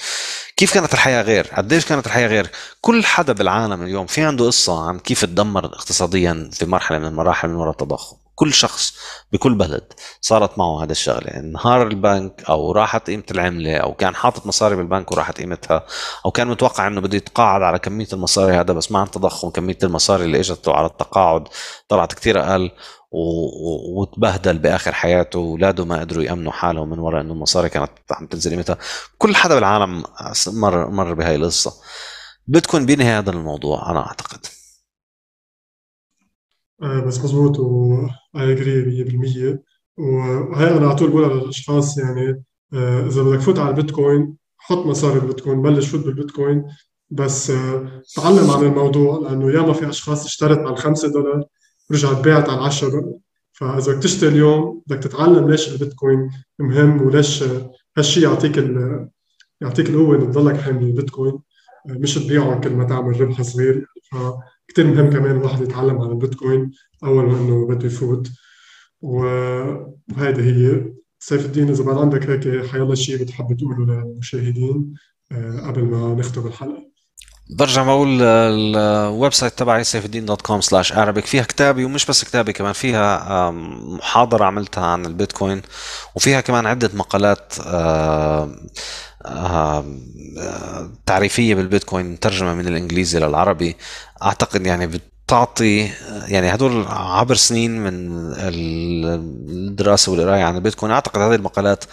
كيف كانت الحياة غير؟ قديش كانت الحياة غير؟ كل حدا بالعالم اليوم في عنده قصة عن كيف تدمر اقتصاديا في مرحلة من المراحل من وراء التضخم. كل شخص بكل بلد صارت معه هذا الشغلة. انهار البنك أو راحت قيمة العملة أو كان حاطط مصاري بالبنك وراحت قيمتها أو كان متوقع إنه بده يتقاعد على كمية المصاري هذا بس مع التضخم كمية المصاري اللي اجته على التقاعد طلعت كثير أقل وتبهدل بآخر حياته واولاده ما قدروا يأمنوا حالهم من وراء إنه المصاري كانت عم تنزل قيمتها. كل حدا بالعالم مر مر بهاي القصة. بتكون بينهي هذا الموضوع أنا أعتقد. آه بس مزبوط و اي اجري 100% وهي أنا على طول بقول للاشخاص يعني آه إذا بدك تفوت على البيتكوين حط مصاري بالبيتكوين بلش فوت بالبيتكوين. بس آه تعلم عن الموضوع لأنه ياما في أشخاص اشترت على 5 دولار رجعت بيعت على 10 دولار. فإذا بدك تشتري اليوم بدك تتعلم ليش البيتكوين مهم وليش هالشيء يعطيك يعطيك القوة إنك تضلك حامل البيتكوين مش تبيعه كل ما تعمل ربح صغير. فكتير مهم كمان الواحد يتعلم عن البيتكوين أول ما إنه بده يفوت. وهيدي هي سيف الدين. إذا بعد عندك هيك حيالله شيء بتحب تقوله للمشاهدين آه، قبل ما نختم الحلقة. برجع بقول ال website تبعي سيف الدين dot com slash Arabic فيها كتابي ومش بس كتابي كمان فيها محاضرة عملتها عن البيتكوين وفيها كمان عدة مقالات تعريفية بالبيتكوين مترجمة من الإنجليزي للعربي. أعتقد يعني بتعطي يعني هدول عبر سنين من الدراسة والقراية عن البيتكوين. أعتقد هذه المقالات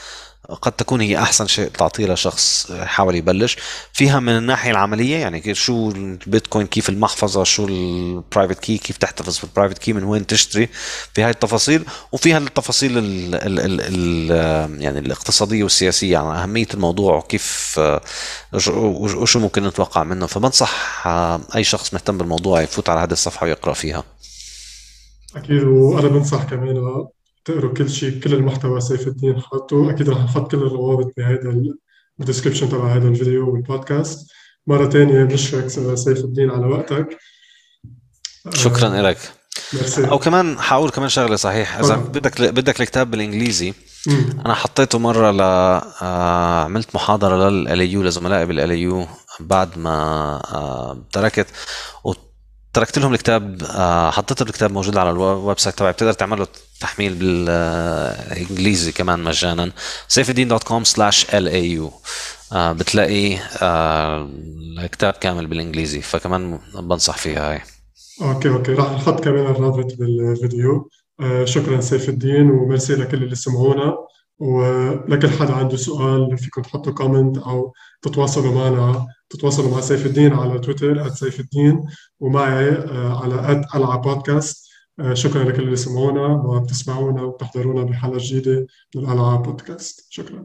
قد تكون هي أحسن شيء تعطيه لشخص يحاول يبلش. فيها من الناحية العملية يعني شو البيتكوين كيف المحفظة شو ال private key كيف تحتفظ بال private key من وين تشتري. في هاي التفاصيل وفيها التفاصيل ال ال ال ال يعني الاقتصادية والسياسية عن يعني أهمية الموضوع وكيف وشو ممكن نتوقع منه. فبنصح أي شخص مهتم بالموضوع يفوت على هذه الصفحة ويقرأ فيها. أكيد وأنا بنصح كمان تقروا كل شيء كل المحتوى سيف الدين حاطه. أكيد رح نحط كل الروابط بهذا ال description تبع هذا الفيديو والبودكاست. مرة ثانية بشكرك سيف الدين على وقتك. شكرا آه لك أو كمان حاقول كمان شغلة صحيح. إذا بدك بدك الكتاب بالإنجليزي مم. أنا حطيته مرة ل آه عملت محاضرة لل LAU لزملائي بال LAU بعد ما آه تركت. تركت لهم الكتاب آه، حطيت الكتاب موجود على ال website تبعي. بتقدر تعمل له تحميل بالإنجليزي كمان مجانا. سيفدين.com slash LAU بتلاقي آه، الكتاب كامل بالإنجليزي. فكمان بنصح فيها هاي. okay okay. راح نحط كمان الرابط بالفيديو. آه، شكرا سيف الدين وميرسي لكل اللي سمعونا. ولكل حدا عنده سؤال فيكم تحطوا comment أو تتواصلوا معنا تتواصلوا مع سيف الدين على تويتر @سيف الدين ومعي آه، على @العب بودكاست آه، شكرا لكل اللي سمعونا وبتسمعونا وبتحضرونا بحلقة جديدة من الألعاب بودكاست شكرا.